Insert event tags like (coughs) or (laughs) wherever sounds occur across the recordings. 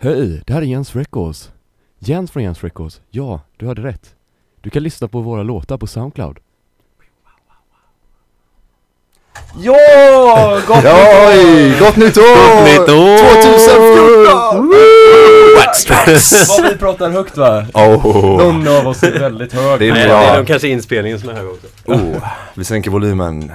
Hej, det här är Jens Records. Jens från Jens Records. Ja, du hörde rätt. Du kan lyssna på våra låtar på Soundcloud. Ja! Gott Oj, gott nytt år! Gott nytt år! 2014! Wax tracks! Vad vi pratar högt va? Oh, Någon av oss är väldigt hög. Det är Nej, det är nog kanske inspelningen som är hög också. oh, vi sänker volymen.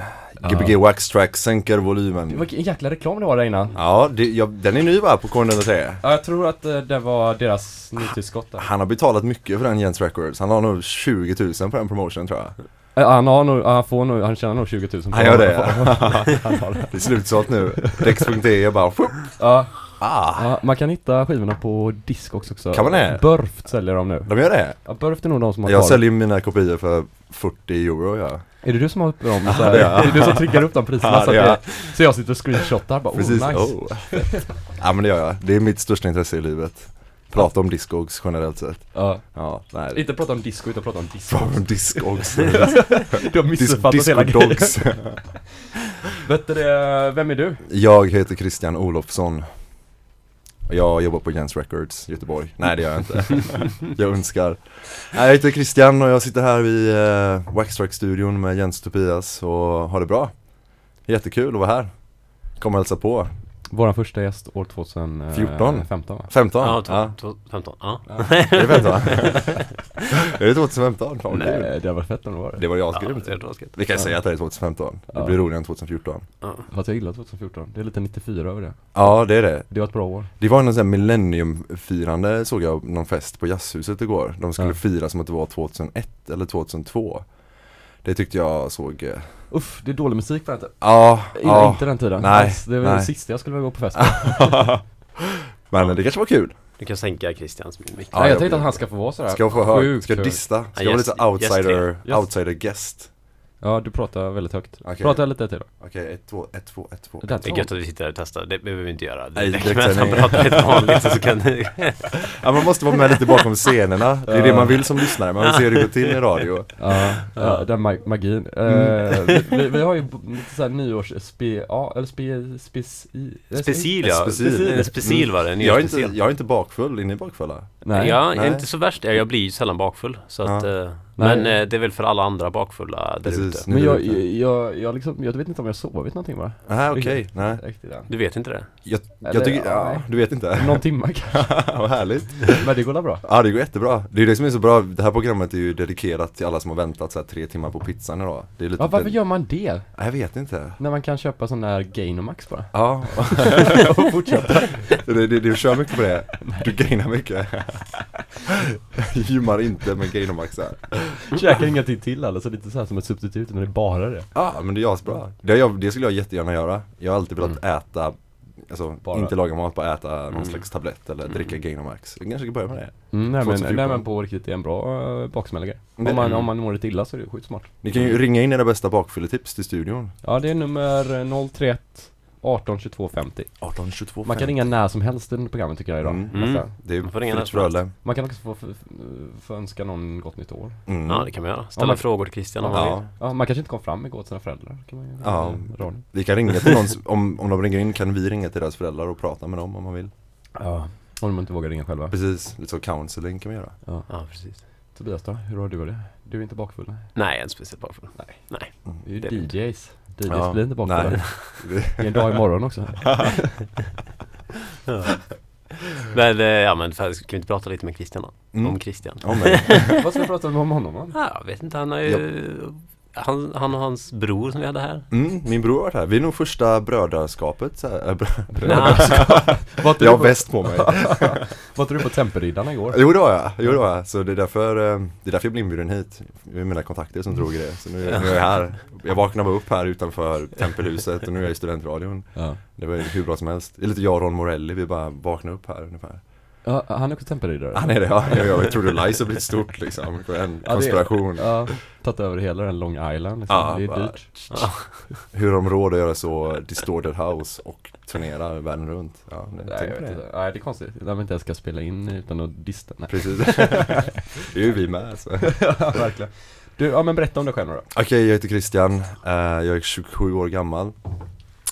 Gbg Wax Track sänker volymen. Vilken jäkla reklam det var där innan. Ja, det, ja, den är ny va, på K103? Ja, jag tror att eh, det var deras nytillskott där. Han har betalat mycket för den Jens Records. Han har nog 20 000 på den promotion tror jag. Eh, Han har nog, han får nog, han tjänar nog 20 000 på Han gör det? (laughs) Han har det. (laughs) Det är slutsålt nu. Dex.de bara fup. Ja, Ah, ja, man kan hitta skivorna på Discogs också. Kan man det? Burft säljer de nu. de gör det? Ja, Burft är nog de som har Jag kvar säljer mina kopior för 40 euro ja. Är det du som har dem? Så här, det är är det du som triggar upp de priserna? Ja, så, det så jag sitter och screenshotar bara, oh, Precis. nice. Oh. ja men det gör jag. Det är mitt största intresse i livet. Prata om Discogs generellt sett. Ja. Ja, nej. Inte prata om disco utan prata om disco. Prata om Discogs. (laughs) Du har missuppfattat Disco hela grejen. (laughs) Vet du det, vem är du? Jag heter Christian Olofsson. Jag jobbar på Jens Records Göteborg. Nej det gör jag inte. (laughs) jag önskar. Jag heter Christian och jag sitter här vid eh, Waxtrack-studion med Jens och Tobias och har det bra. Jättekul att vara här. Kom och hälsa på. Vår första gäst år 2015 14. 15, va? 15? Ja, ja. två- två- 15. Ja. (laughs) Är det 15? är det 2015? Fan vad kul. Nej, det var fett om det var det. Det var Ja, asgrymt. skit. Vi kan säga att det är 2015. Det Ja. blir roligare än 2014. Ja. Fast jag gillar 2014. Det är lite 94 över det. Ja det är det. Det var ett bra år. Det var någon sån här millenniumfirande såg jag någon fest på jazzhuset igår. De skulle Ja. fira som att det var 2001 eller 2002. Det tyckte jag såg, eh, Uff, det är dålig musik på den tiden. ja, ja. inte den tiden. Nej, Alls. det var det nej. sista jag skulle vilja gå på fest. (laughs) Men det kanske var kul. Du kan sänka Christians mick. Ja, jag tänkte att han ska få vara sådär. Ska jag få höra, ska jag dista? Ska Ja, jag vara lite outsider, outsider guest? Ja, du pratar väldigt högt. Okej. Prata lite till då. Okej, ett, två, ett, två, ett, två. Det där Det är gött att vi sitter här och testar, det behöver vi inte göra. Det Nej, räcker med att ni- pratar lite (laughs) vanligt så kan ni... Ja man måste vara med lite bakom scenerna. Det är det man vill som lyssnare, man vill se hur det går till i radio. Ja, ja den mag- magin. Eh, vi, vi, vi har ju lite såhär nyårs spe, ja, eller spe, speci, Specil ja, Specil. Specil var det, Jag är, inte, jag är inte bakfull, är ni bakfulla? Nej. jag är inte så värst, jag blir ju sällan bakfull så att, eh, Nej. Men eh, det är väl för alla andra bakfulla där ute Men jag, ute. jag, jag, liksom, jag vet inte om jag sovit någonting bara. Nej okej, nej. Riktigt. Du vet inte det? Jag, Eller, jag tycker, ja, ja, nej. du vet inte? Någon timma kanske. (laughs) Vad härligt. Men det går bra? Ja det går jättebra. Det är det som är så bra, det här programmet är ju dedikerat till alla som har väntat så här tre timmar på pizzan idag. Det är lite Ja, varför gör man det? Jag vet inte. När man kan köpa sån där Gainomax bara. Ja, (laughs) Och fortsätta. det, det, du kör mycket på det. Du gainar mycket. Gymmar inte med Gainomax här. (laughs) Käkar ingenting till eller så lite så här som ett substitut men det är bara det. Ja men det är asbra. Det, jag, det skulle jag jättegärna göra. Jag har alltid velat äta Alltså Bara. inte laga mat, bara äta någon Mm. slags tablett eller dricka Gainomax. Jag kanske ska börja med det. Mm, nej, men, 2014. nej men på riktigt, det är en bra uh, baksmällare. Det- Om man, om man mår lite illa så är det sjukt smart. Ni kan ju ringa in era bästa bakfylletips till studion. Ja, det är nummer eh, 031 18 22 50. 18 22 Man kan ringa när som helst under programmet tycker jag idag. Mm. Mm. Det är Man får ringa fritt när som helst. fröle. Man kan också få, få, få önska någon gott nytt år. Mm. Ja det kan man göra, ställa Ja, man- frågor till Christian om man Ja. vill Ja, man kanske inte kom fram igår till sina föräldrar. Kan man ju Ja. eh, radio. Vi kan ringa till någon, s- om, om de ringer in kan vi ringa till deras föräldrar och prata med dem om man vill. ja. Om de inte vågar ringa själva. Precis, lite så counseling kan vi göra. Ja. Ja precis Tobias då? Hur har du det? Du är inte bakfull? Nej. Nej jag är inte speciellt bakfull Nej. Nej är ju Det är vi DJs. DJs Ja, blir inte bakfulla. nej. Det är en dag imorgon också. Men eh, ja men för, ska vi inte prata lite med Christian då? Mm. Om Christian? Om. (laughs) Vad ska vi prata om honom då? Ja, jag vet inte, han har ju han, han och hans bror som vi hade här Mm, min bror har varit här. Vi är nog första brödraskapet så här, brö, Nej, Var inte Jag har väst på mig. var inte du på (laughs) Tempelriddarna igår? Jo det var jag, jo det var jag. Så det är därför, eh, det är därför jag blev inbjuden hit. Det är mina kontakter som drog i det. Så nu, nu är jag här. Jag vaknade upp här utanför Tempelhuset och nu är jag i studentradion. Ja. Det var hur bra som helst. Det är lite jag och Ron Morelli, vi bara vaknade upp här ungefär. Ja, han är också Tempelriddare. Han är det, ja. Jag, jag trodde Lice har blivit stort liksom. En Ja, det- konspiration. Ja, tagit över hela den Long Island liksom. Ja, Det är bara- dyrt. Hur har de råd att göra så distorted house och turnera världen runt? Ja, Nej, tänk jag vet det. inte. Nej, det är konstigt. När vi inte ens ska spela in utan att dista. Nej. Precis. (laughs) det är ju vi med så. ja, verkligen. Du, ja men berätta om dig själv då. Okej, jag heter Christian. Eh, jag är 27 år gammal.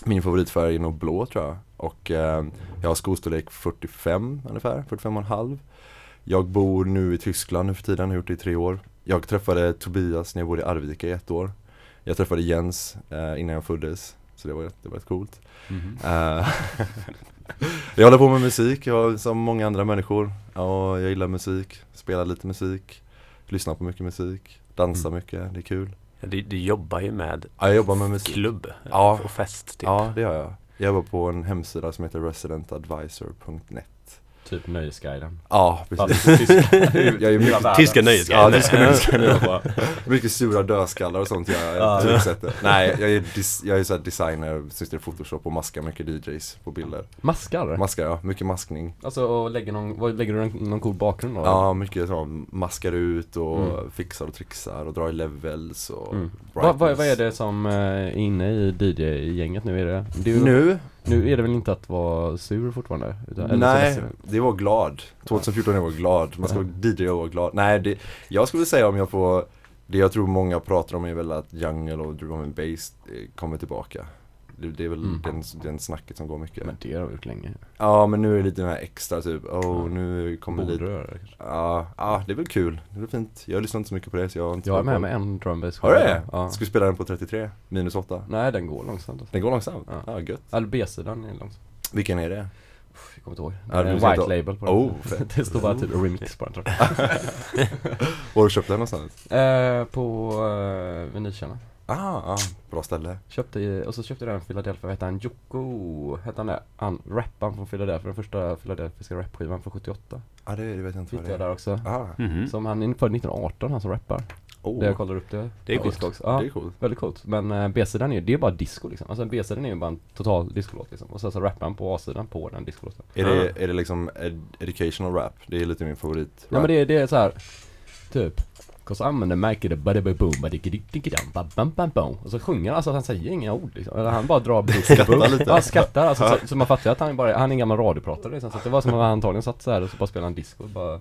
Min favoritfärg är nog blå tror jag. Och eh, jag har skostorlek 45 ungefär, 45 och en halv. Jag bor nu i Tyskland nu för tiden, har gjort det i tre år. Jag träffade Tobias när jag bodde i Arvika i ett år. Jag träffade Jens eh, innan jag föddes, så det var, det var rätt coolt. Mhm. Eh, (laughs) jag håller på med musik, jag, som många andra människor. Ja, jag gillar musik, spelar lite musik, lyssnar på mycket musik, dansar Mm. mycket, det är kul. Ja, Du, du jobbar ju med Ja, jag jobbar med musik. klubb Ja. och fest typ. Ja, det gör jag. Jag jobbar på en hemsida som heter residentadvisor.net. Typ Nöjesguiden. Ja, Fast precis. tyska. (laughs) Jag är mycket, Tyska nöjesguiden. Ja, tyska nöjesguiden. (laughs) Mycket sura dödskallar och sånt jag Ja. trycksätter. Nej, jag är, dis, jag är så här designer, sysslar i photoshop och maskar mycket DJs på bilder. Maskar? Maskar ja, mycket maskning. Alltså, och lägger, någon, vad, lägger du någon, någon cool bakgrund då? Ja, mycket så, maskar ut och Mm. fixar och trixar och drar i levels och Mm. Vad vad- vad är det som eh, är inne i DJ-gänget nu? Är det, det är ju, Nu? Nu är det väl inte att vara sur fortfarande? Utan, Nej, det var glad. 2014 jag var glad. Man ska vara DJ och vara glad. Nej, det, jag skulle säga om jag får Det jag tror många pratar om är väl att jungle och drum and bass eh, kommer tillbaka. Det, är väl Mm. den, den snacket som går mycket. Men det har vi gjort länge. Ja, men nu är det lite den här extra typ, oh Ja. nu kommer Borde lite göra det kanske? Ja, ja, det är väl kul. Det är väl fint. Jag lyssnar inte så mycket på det så jag har inte Jag är med koll. med en drum bass Har du det? Ja. Ska vi spela den på 33? Minus 8? Nej, den går långsamt. Alltså. Den går långsamt? Ja. Ja, gött. Eller B-sidan är långsamt. Vilken är det? Jag kommer inte ihåg. Ja, det är en ska white inte- label på den. Oh, (laughs) det står bara typ remix på den tror jag. (laughs) Var har du köpt den någonstans? Eh, på uh, Vinylkällan. Ah, ah, bra ställe. Köpte, och så köpte jag den i Philadelphia, vad hette han? Jocko, hette han det? Han, rapparen från Philadelphia, den första philadelphiska rapskivan från 78. Ja, det, det vet jag inte vad det är. där också. Ah, Mhm. Som han är född 1918, han som rappar. oh, Det jag kollar upp det. Det är coolt. Discogs. Ja, det är coolt. väldigt coolt. Men uh, B-sidan är det är bara disco liksom. Alltså B-sidan är ju bara en total discolåt liksom. Och sen så rappar han på A-sidan på den discolåten. Är det, är det liksom ed ed rap? Det är lite min favorit. Ja men det, är- det är så här typ Cause I'm gonna make it a buddy boom buddy dam bam bam bam Och så sjunger han, alltså han säger inga ord liksom. Eller han bara drar Skrattar lite. Han skrattar alltså, så, så man fattar att han bara, han är en gammal radiopratare liksom. Så det var som att han antagligen satt så här och så bara spelade han disco och bara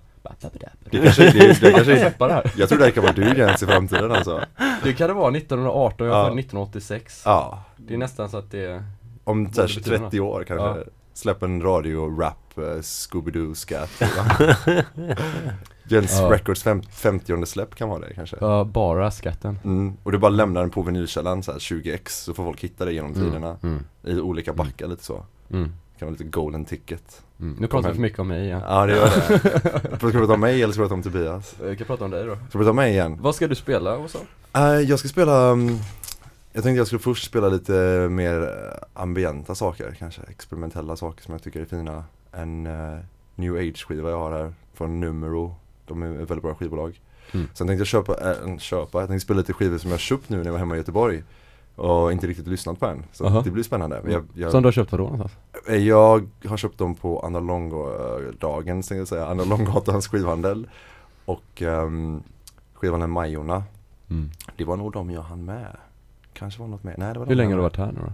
Det kanske, det, det kanske här Jag tror det här kan vara du Jens i framtiden alltså. Det kan det vara 1918, jag är Ja. född 1986 Ja. Det är nästan så att det är Om Borde så här, betyda 30 år kanske. Ja. Släpp en radio-rap, uh, Scooby-Doo scat (laughs) Jens Ja. Records fem, 50 släpp kan vara det kanske. ja, bara skatten Mm. Och du bara lämnar den på vinylkällan så här 20x så får folk hitta det genom tiderna. mm, I olika backar lite så. mm, Det kan vara lite golden ticket. mm. Nu pratar vi för mycket om mig igen Ja det gör det. (laughs) Ska du prata om mig eller ska du prata om Tobias? Jag kan prata om dig då Ska du prata om mig igen? Vad ska du spela och så? Eh, jag ska spela, um, jag tänkte jag skulle först spela lite mer eh, ambienta saker kanske, experimentella saker som jag tycker är fina. En eh, new age skiva jag har här från Numero, de är ett väldigt bra skivbolag. Mm. Sen tänkte jag köpa, äh, köpa, jag tänkte spela lite skivor som jag köpt nu när jag var hemma i Göteborg. Och inte riktigt lyssnat på än, så Aha. det blir spännande. Jag, jag, Som du har köpt vadå någonstans? Eh, Jag har köpt dem på Anna Longo-dagen, tänkte jag säga, Anna Långgatans skivhandel. Och um, skivhandel Majorna, Mm. det var nog de jag hann med. Kanske var något mer, nej det var Hur länge har du varit här nu då?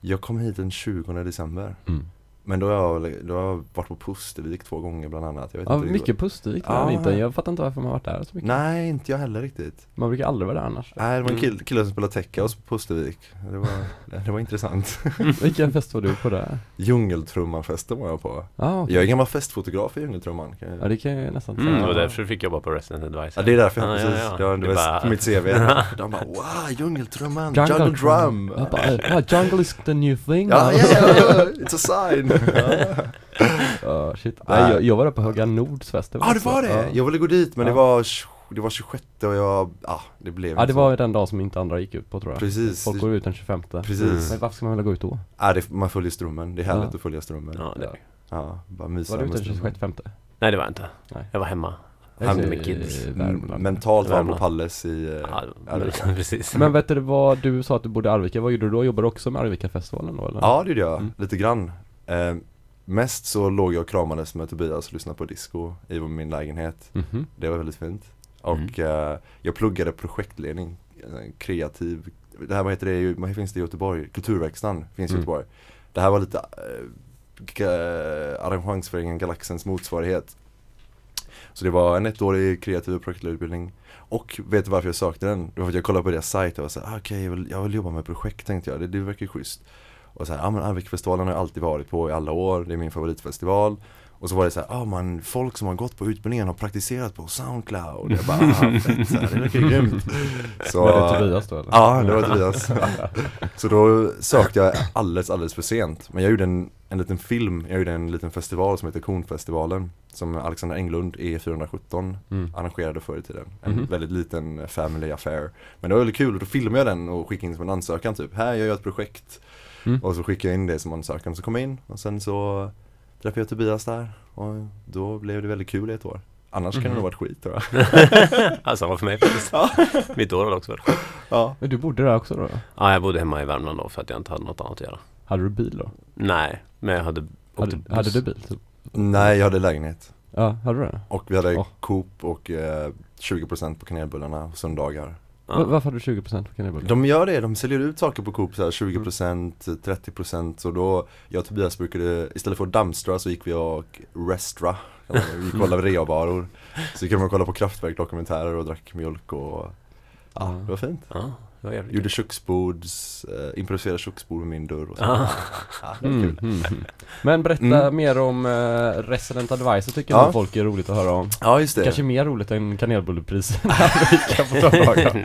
Jag kom hit den 20 december. Mm. Men då har jag, då har jag varit på Pustervik två gånger bland annat. Jag vet Ja, inte riktigt mycket Pustervik den här Ja. vintern. Jag fattar inte varför man har varit där så mycket. Nej, inte jag heller riktigt. Man brukar aldrig vara där annars. Nej, det var en Mm. kill, kille som spelade tech house på Pustervik. Det var, (laughs) det var intressant. (laughs) Vilken fest var du på där? Djungeltrummanfesten var jag på. Ah, okej. Jag är gammal festfotograf i Djungeltrumman. Kan jag... Ja, det kan jag nästan Mm, säga. och därför fick jag jobba på Resident Advisor. Ja det är därför jag, Ja, precis, ja, ja, ja. det Det var bara- på mitt CV. (laughs) De bara wow, djungeltrumman, Jungle jungle, drum. Jag bara, ja, jungle is the new thing. Ja, yeah, it's a sign. (laughs) Ja, shit. Nej, jag, jag var där på Höga Nords fest. Ja det var det! Ja. Jag ville gå dit men Ja. det var, det var 26 och jag, ja det blev Ja, inte det så. var den dag som inte andra gick ut på tror jag. Precis, Folk går ut den 25. precis. Men varför ska man vilja gå ut då? Ja, det, man följer strömmen, det är härligt Ja. att följa strömmen. Ja, det. Ja, bara mysa Var du ute den strömmen. 26 femte? Nej det var jag inte. Nej. Jag var hemma. Han- är med kids. Mm, Mentalt var på. Palles i eh, Ja, Arvika. (laughs) precis. Men vet du vad, du sa att du bodde i Arvika, vad gjorde du då? Jobbade du också med Arvika-festivalen då eller? Ja det gjorde jag, Mm. lite grann. Eh, mest så låg jag och kramades med Tobias och lyssnade på disco i min lägenhet. Mhm. Det var väldigt fint. Och eh, jag pluggade projektledning, eh, kreativ, det här vad heter det, vad finns det i Göteborg? Kulturverkstan finns i Mm. Göteborg. Det här var lite eh, ga- arrangemangsföreningen Galaxens motsvarighet. Så det var en ettårig kreativ projektledarutbildning. Och vet du varför jag sökte den? Det var för att jag kollade på deras sajt och var såhär, ah, okej jag, vill, jag vill jobba med projekt tänkte jag, det, det verkar ju schysst. Och så här, ja men Arvikfestivalen har jag alltid varit på i alla år, det är min favoritfestival och så var det så här, ja man, folk som har gått på utbildningen har praktiserat på Soundcloud. Jag bara, ah, fett, så här, det verkar grymt. (laughs) Så, Var det Tobias då eller? Ja, det var Tobias. så då sökte jag alldeles, alldeles för sent. Men jag gjorde en, en liten film, jag gjorde en liten festival som heter Kornfestivalen. Som Alexander Englund, E417, Mm. arrangerade förr i tiden. En Mhm. väldigt liten family affair. Men det var väldigt kul och då filmade jag den och skickade in som en ansökan typ. Här, jag gör ett projekt. Mm. Och så skickade jag in det som ansökan. Så kom jag in och sen så träffade jag Tobias där. Och då blev det väldigt kul i ett år. Annars kan det Mhm. nog varit skit tror jag. (laughs) Alltså samma för mig faktiskt. Mitt år har också varit skönt. ja. Men du bodde där också då? Ja, jag bodde hemma i Värmland då för att jag inte hade något annat att göra. Hade du bil då? Nej, men jag hade Hade, hade du bil? Typ? Nej, jag hade lägenhet. Ja, hade du det? Och vi hade Ja. Coop och eh, 20% på kanelbullarna söndagar. Ja. Va- Varför hade du 20% på kanelbullar? De gör det, de säljer ut saker på Coop så här 20%, 30% så då, jag och Tobias brukade, istället för att dumpstra så gick vi och restra Vi gick och kollade reavaror. Så gick vi och kollade på Kraftwerk dokumentärer och drack mjölk och Ja, det var fint. Ja, det var jävligt Gjorde köksbords, eh, improviserade köksbord med min dörr och så Ja. ja, det var kul Mm, mm, mm. Men berätta Mm. mer om eh, Resident Advisor tycker Ja. nog folk är roligt att höra om Ja just det, Kanske mer roligt än kanelbullepriserna (laughs) vi kan få ta tag (laughs)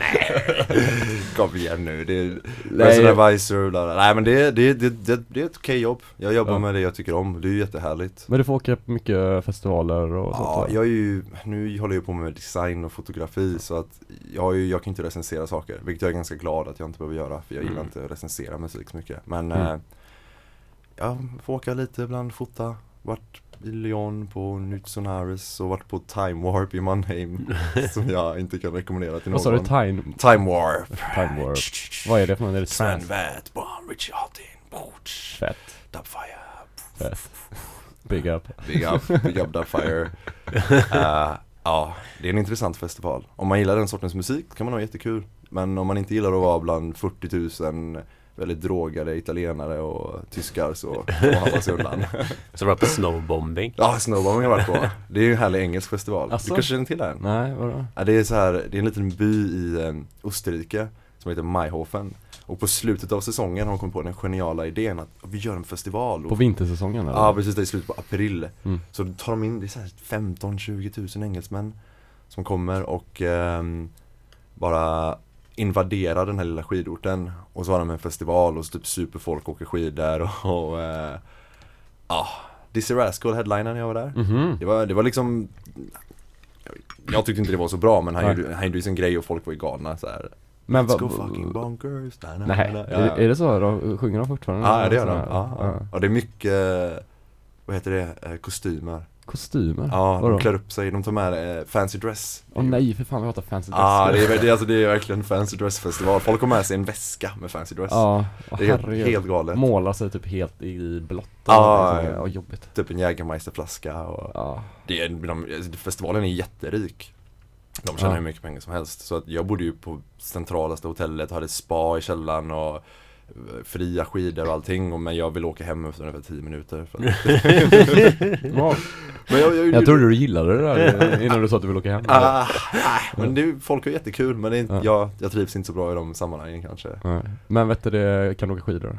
kom igen nu, det är Nej. Resident Advisor, bla, bla. nej men det, det, det, det, det är ett okej jobb Jag jobbar Ja. med det jag tycker om, det är ju jättehärligt Men du får åka på mycket festivaler och sånt Ja, va? jag är ju, nu håller jag på med design och fotografi så att jag, är ju, jag kan inte recensera saker, vilket jag är ganska glad att jag inte behöver göra för jag gillar Mm. inte att recensera musik så mycket. Men Mm. eh, jag får åka lite ibland, fota, varit i Lyon på Sonaris och varit på Time Warp i Mannheim (laughs) som jag inte kan rekommendera till Vad någon. sa du? Time, Time Warp! time Warp Vad är det för något? Är det Sven trans? Vätbarn, Richie Houghton, Fett, Dubfire fett Big up Big up, big up Dubfire uh, (laughs) Ja, det är en intressant festival Om man gillar den sortens musik kan man ha jättekul Men om man inte gillar att vara bland 40 000 väldigt drogade italienare och tyskar så får man hålla sig undan Så var jag på snowbombing. Ja, Snowbombing har jag varit på Det är ju en härlig engelsk festival Asså? Du kanske känner till den? Nej, vadå? Ja, det är så här, det är en liten by i eh, Österrike som heter Mayhofen Och på slutet av säsongen har de kommit på den geniala idén att vi gör en festival och På vintersäsongen eller? Ja precis, det är slutet på april Mm. Så då tar de in, det är så här 15-20 000 engelsmän Som kommer och ehm, bara invaderar den här lilla skidorten Och så har de en festival och så typ superfolk åker skidor och, och eh, Ja, Dizzy Rascal headlinen när jag var där Mhm. det var, det var liksom Jag tyckte inte det var så bra men han Nej. gjorde, han gjorde sin grej och folk var ju galna så här. Men Let's go fucking bonkers na, na, Nej, na, na. är, det- är det så? Då sjunger de fortfarande? Ja, det gör de. Ja, ja. Och det är mycket, vad heter det, Eh, kostymer. Kostymer? Ja, Vadå? de klär upp sig, de tar med eh, fancy dress. Åh nej, för fan vi hatar fancy dress Ja, det är, det, är, alltså, det är verkligen fancy dress festival. Folk har med sig en väska med fancy dress. Ja, åh, det är herregud. helt galet. Målar sig typ helt i blått Ja, liksom. ja. ja, jobbigt Typ en Jägermeisterflaska och Ja, det är, de, festivalen är jätterik. De tjänar hur mycket pengar som helst. Så att jag bodde ju på centralaste hotellet, hade spa i källaren och fria skidor och allting. Och- Men jag vill åka hem efter ungefär 10 minuter. För att, (laughs) ja. men jag, jag, Jag trodde du gillade det där innan du sa att du ville åka hem Ah, ah, men det, är- folk har jättekul men det är inte, Ja. jag, jag trivs inte så bra i de sammanhangen kanske. Nej. Men vet du det, kan du åka skidor?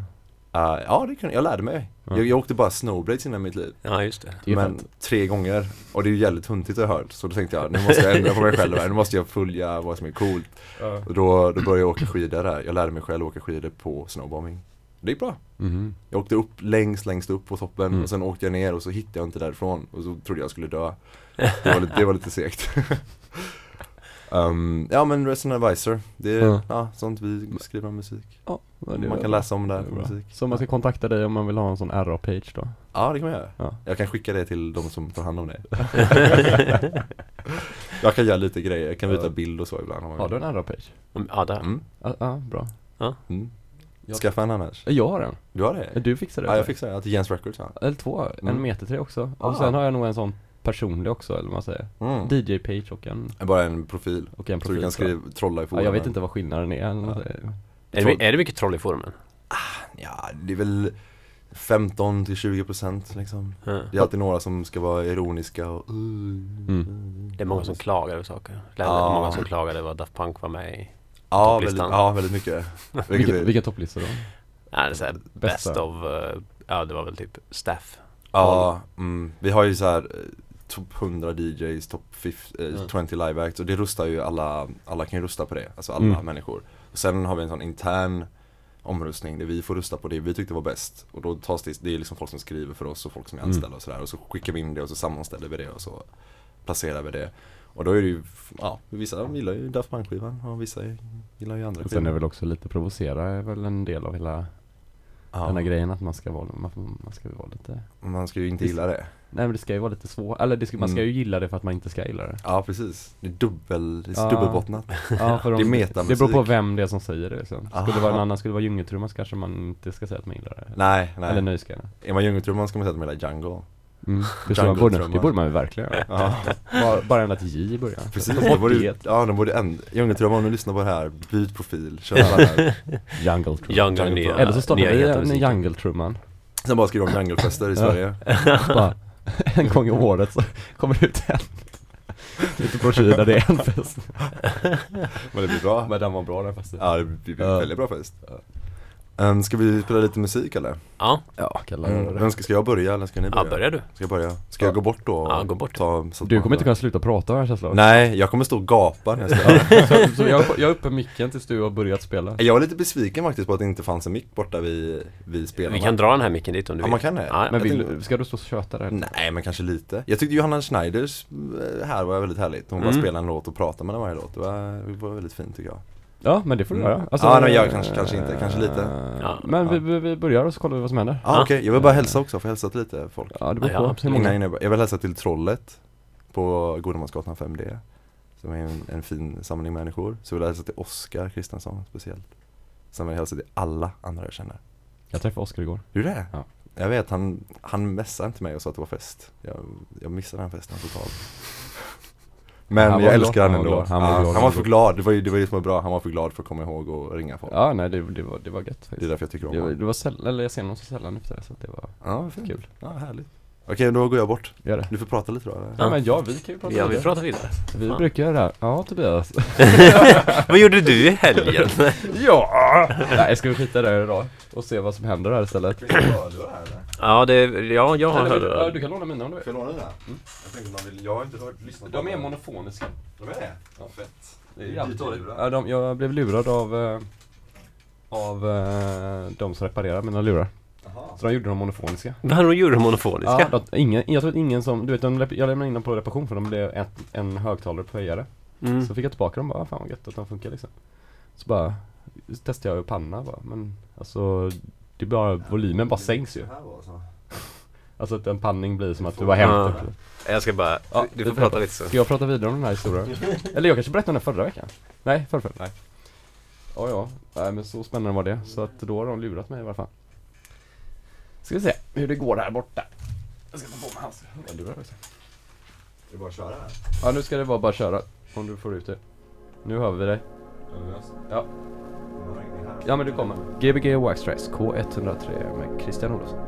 Ah, ja, det kan, jag lärde mig. Ja. Jag, jag åkte bara snowblades innan mitt liv. Ja, just det. Det är men fett. tre gånger. Och det är ju jävligt huntigt har jag hört. Så då tänkte jag, nu måste jag ändra på mig själv här. Nu måste jag följa vad som är coolt. Och då, då började jag åka skidor där. Jag lärde mig själv att åka skidor på snowbombing. Det gick bra. Mhm. Jag åkte upp längst, längst upp på toppen Mm. och sen åkte jag ner och så hittade jag inte därifrån. Och så trodde jag skulle dö. (laughs) Det var lite, det var lite segt. (laughs) um, ja men Resident Advisor, det är Ja. ja, sånt vi skriver om musik. Ja, det man kan läsa om där Det är på musik. Så man ska kontakta dig om man vill ha en sån RA-page då? Ja det kan man göra. Ja. Jag kan skicka det till de som tar hand om det. (laughs) jag kan göra lite grejer, jag kan byta Ja. bild och så ibland. om man Har du en RA-page? Mm, Ja, där. Mm, Ja, ja, bra mm. Jag- Skaffa en annars. Jag har en, Du har det? du fixar det? Ja jag fixar det, till Jens Records ja. Eller två, en Mm. meter tre också Ah. Och sen har jag nog en sån personlig också eller vad man säger Mm. DJ-page och en, Bara en profil. och en Så du profil kan skriva, trolla i Ja, forumen. jag vet inte vad skillnaden är eller Ja. Är det, är det mycket troll i forumen? Ja, det är väl 15 till 20 procent liksom. Ja. Det är alltid några som ska vara ironiska och Mm. Det är många som klagar över saker. Eller Ja. många som klagade över att Daft Punk var med i Ja, Topplistan. väldigt, ja, väldigt mycket. Vilket vilken topplista då? Ja, det är så här Bästa. best of, eh, ja det var väl typ staff. Ja, mm, vi har ju så här eh, topp 100 DJs, topp eh, Mm. 20 live acts och det rustar ju alla, alla kan ju rusta på det, alltså alla Mm. människor. Och sen har vi en sån intern omröstning där vi får rusta på det vi tyckte var bäst. Och då tas det, det är liksom folk som skriver för oss och folk som är Mm. anställda och sådär. Och så skickar vi in det och så sammanställer vi det och så placerar vi det. Och då är det ju, ja, vissa gillar ju Daft Punk-skivan och vissa gillar ju andra Och sen är skivor. väl också lite provocera är väl en del av hela Ja, den här grejen att man ska vara, man, ska ju vara lite man ska ju inte gilla det. Nej men det ska ju vara lite svårt, eller det ska, man ska Mm. ju gilla det för att man inte ska gilla det Ja precis, det är dubbel, det är Ja. dubbelbottnat. (laughs) Ja för Det är de, metamusik. det beror på vem det är som säger det liksom. Skulle det vara en annan, skulle det vara djungeltrumma så kanske man inte ska säga att man gillar det Nej, nej. Eller nöjesgrejerna Är man djungeltrumman ska man säga att man gillar jungle. Mm. borde, det borde man ju verkligen göra Ja, bara, bara ända till J i början precis. De borde, det. ja, de borde ändra, djungeltrumman om du lyssnar på det här, byt profil, kör alla här. (laughs) Jungle trumma Jungle Jungle nya, Eller så startar vi en jungle-trumman Sen bara skriva om junglefester i. Sverige. Bara (laughs) en gång i året så kommer det ut en Lite broschyr där det är en fest Men det blir bra. Men den var bra den festen Ja, det blir väldigt bra fest. Um, ska vi spela lite musik eller? Ja, Ja, kalla Mm. ska, ska jag börja eller ska ni börja? ja börjar du. Ska jag börja? Ska jag gå bort då? och Ja, gå bort. Ta, Du kommer inte kunna sluta prata har jag känslan. Nej, jag kommer stå och gapa när jag ska så, så jag, jag är uppe micken tills du har börjat spela Jag var lite besviken faktiskt på att det inte fanns en mick borta vid, vid spelarna Vi kan dra den här micken dit om du Ja vill. man kan det? Ja, Men vill, tänkte- ska du stå och köta där? Nej men kanske lite. Jag tyckte Johanna Schneiders eh, här var väldigt härligt. Hon bara Mm. spelade en låt och pratade mellan varje låt. Det var, det var väldigt fint tycker jag. Ja men det får du Mm. göra Ja, nej, jag kanske- kanske inte, kanske lite. Ja. Men Ja. Vi, vi, vi börjar och så kollar vi vad som händer Ja ah, Ja. okej, jag vill bara hälsa också, för hälsa till lite folk. Ja det beror Ja, på absolut. Innan, innan, jag vill hälsa till Trollet på Godemansgatan 5D. Som är en, en fin samling människor. Så vill jag hälsa till Oskar Kristensson speciellt. Sen vill jag hälsa till alla andra jag känner. Jag träffade Oskar igår Gjorde det? Ja. Jag vet, han, han messade inte mig och sa att det var fest. Jag, jag missade den festen totalt. Men jag älskar han ändå. han var Ja, glad, han var för glad, det var ju det, var ju som var bra. Han var för glad för att komma ihåg och ringa folk. Ja nej det, det, var, det var gött Det är faktiskt därför jag tycker om det, var- honom. det var sällan, eller jag ser honom så sällan nu för tiden så det var Ja, fint. kul Ja, härligt. Okej, då går jag bort. Gör det Du får prata lite då eller? Ja men ja vi kan ju prata Ja, vi vidare. pratar vidare. Vi Ja. brukar göra det här. Ja Tobias (laughs) Vad gjorde du i helgen? (laughs) Ja! Nej ska vi skita där idag och se vad som händer här istället ja, det, ja, jag har Eller, hört ja, du kan låna mina om du vill Får jag låna dina? Mm. Jag tänkte man vill, jag har inte hört, lyssnat De är monofoniska De är det? Ja. fett. Det är jävligt att dåligt. lura. Ja, de, jag blev lurad av eh, Av eh, de som reparerar mina lurar Jaha. Så de gjorde dem monofoniska Vad de gjorde monofoniska? Ja, de, ingen, jag tror att ingen som, du vet de, jag lämnade in dem på reparation för de blev ett, en högtalare på höjare Mm. Så fick jag tillbaka dem bara, "Ah, fan vad gött att de funkar liksom Så bara så testade jag panna bara, men alltså det är bara, volymen bara sänks ju Det här var så. (laughs) Alltså att en panning blir som att du har hämtat Jag ska bara, Ja, du får får prata lite så. Ska jag prata vidare om den här historien? (laughs) Eller jag kanske berättade om den förra veckan? Nej, förra, förra, nej Ja, ja, nej men så spännande var det Så att då har de lurat mig i alla fall Ska vi se hur det går här borta. Jag ska ta på mig hans hörlurar också Det är bara att köra här. Ja nu ska det vara bara köra Om du får ut det. Nu hör vi dig. Ja. Ja. Men du kommer. Gbg Waxtrace K103 med Christian Olofsson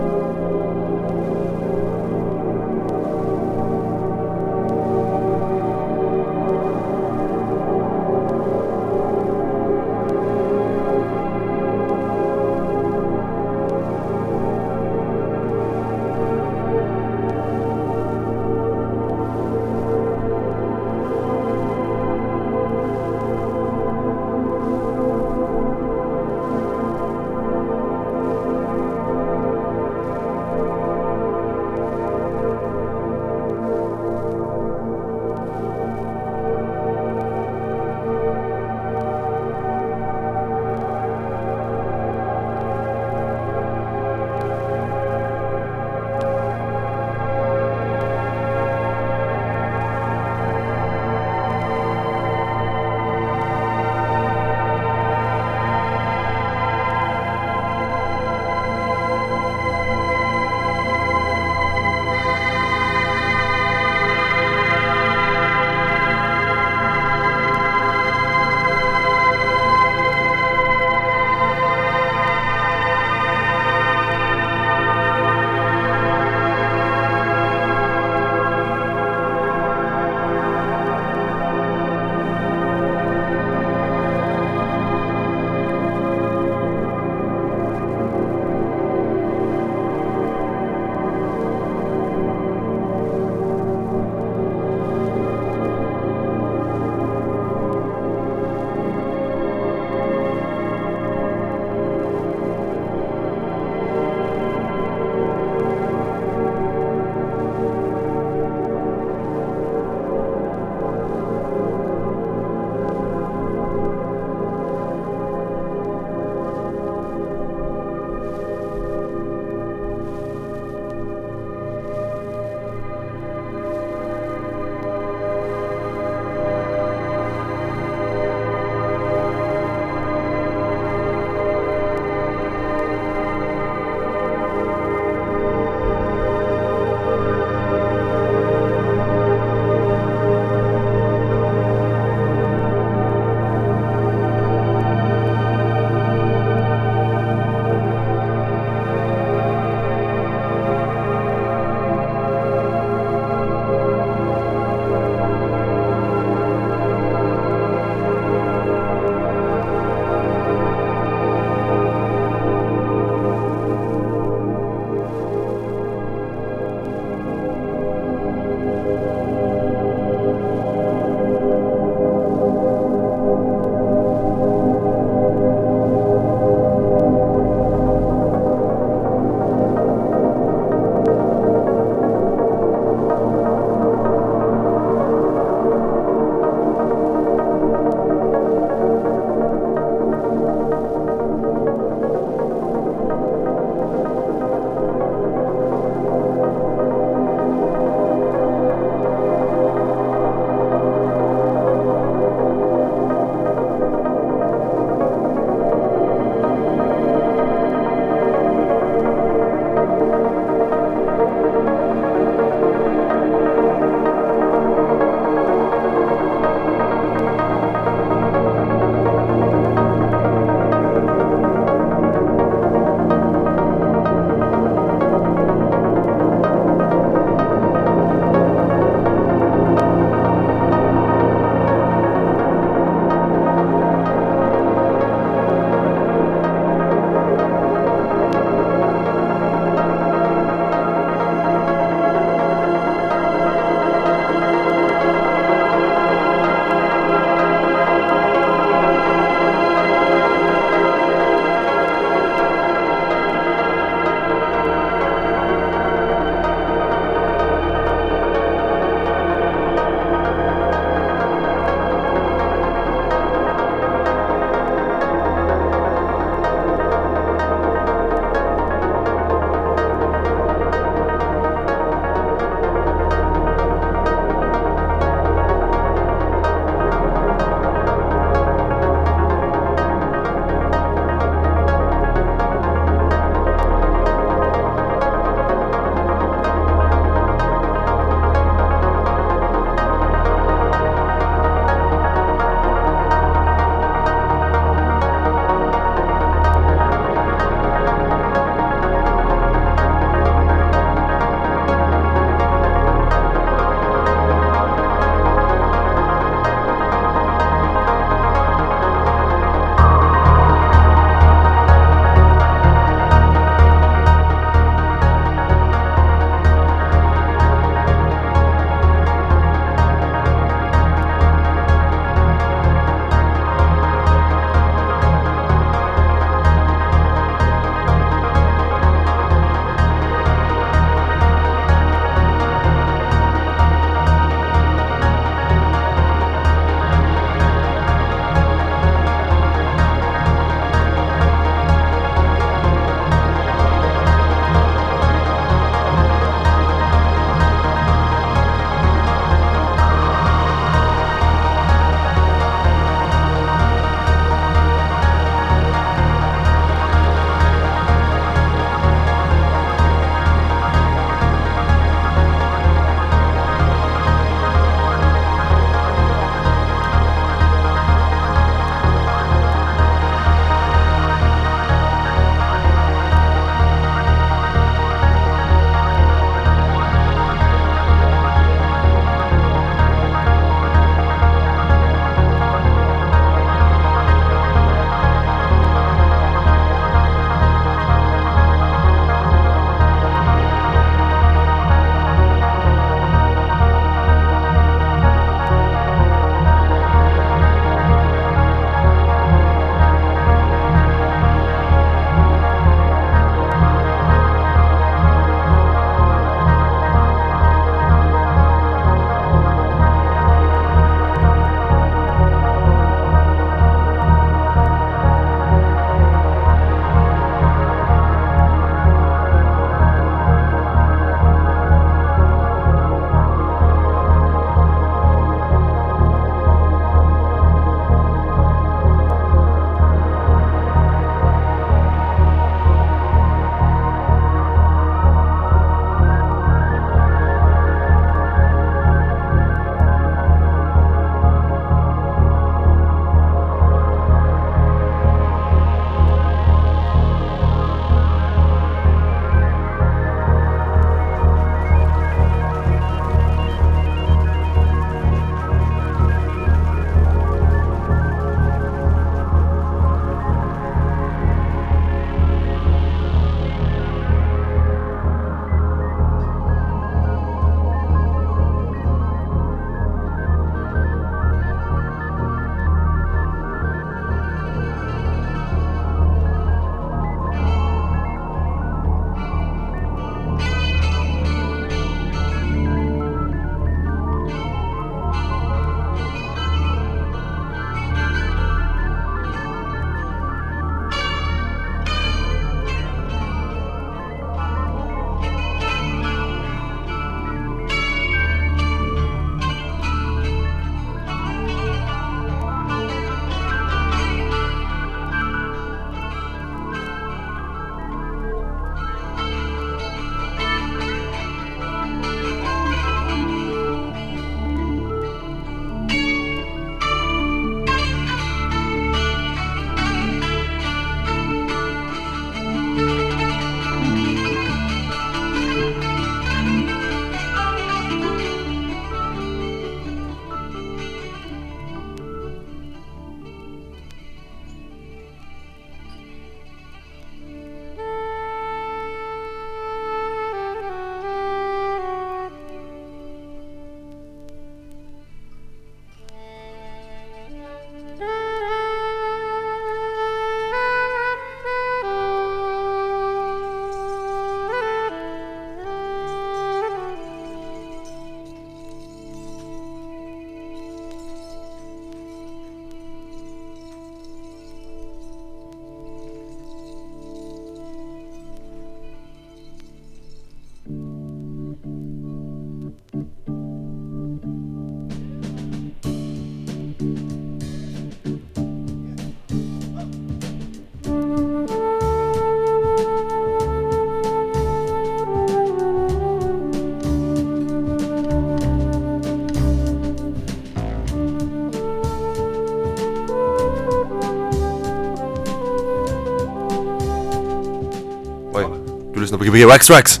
lyssnar på Gbg Wax Tracks!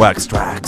Wax Tracks.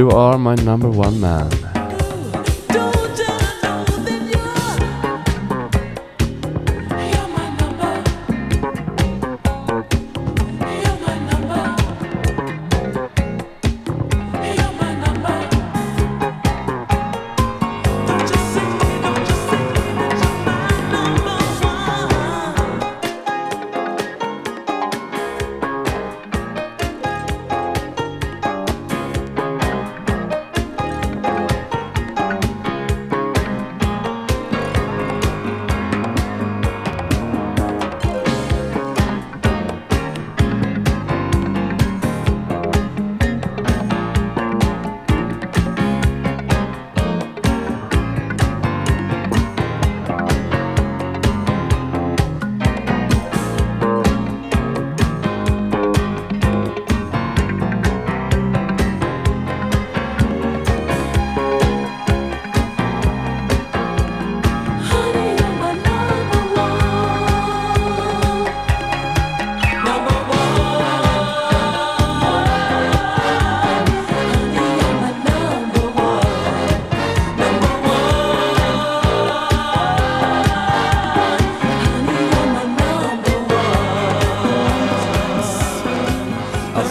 You are my number one man.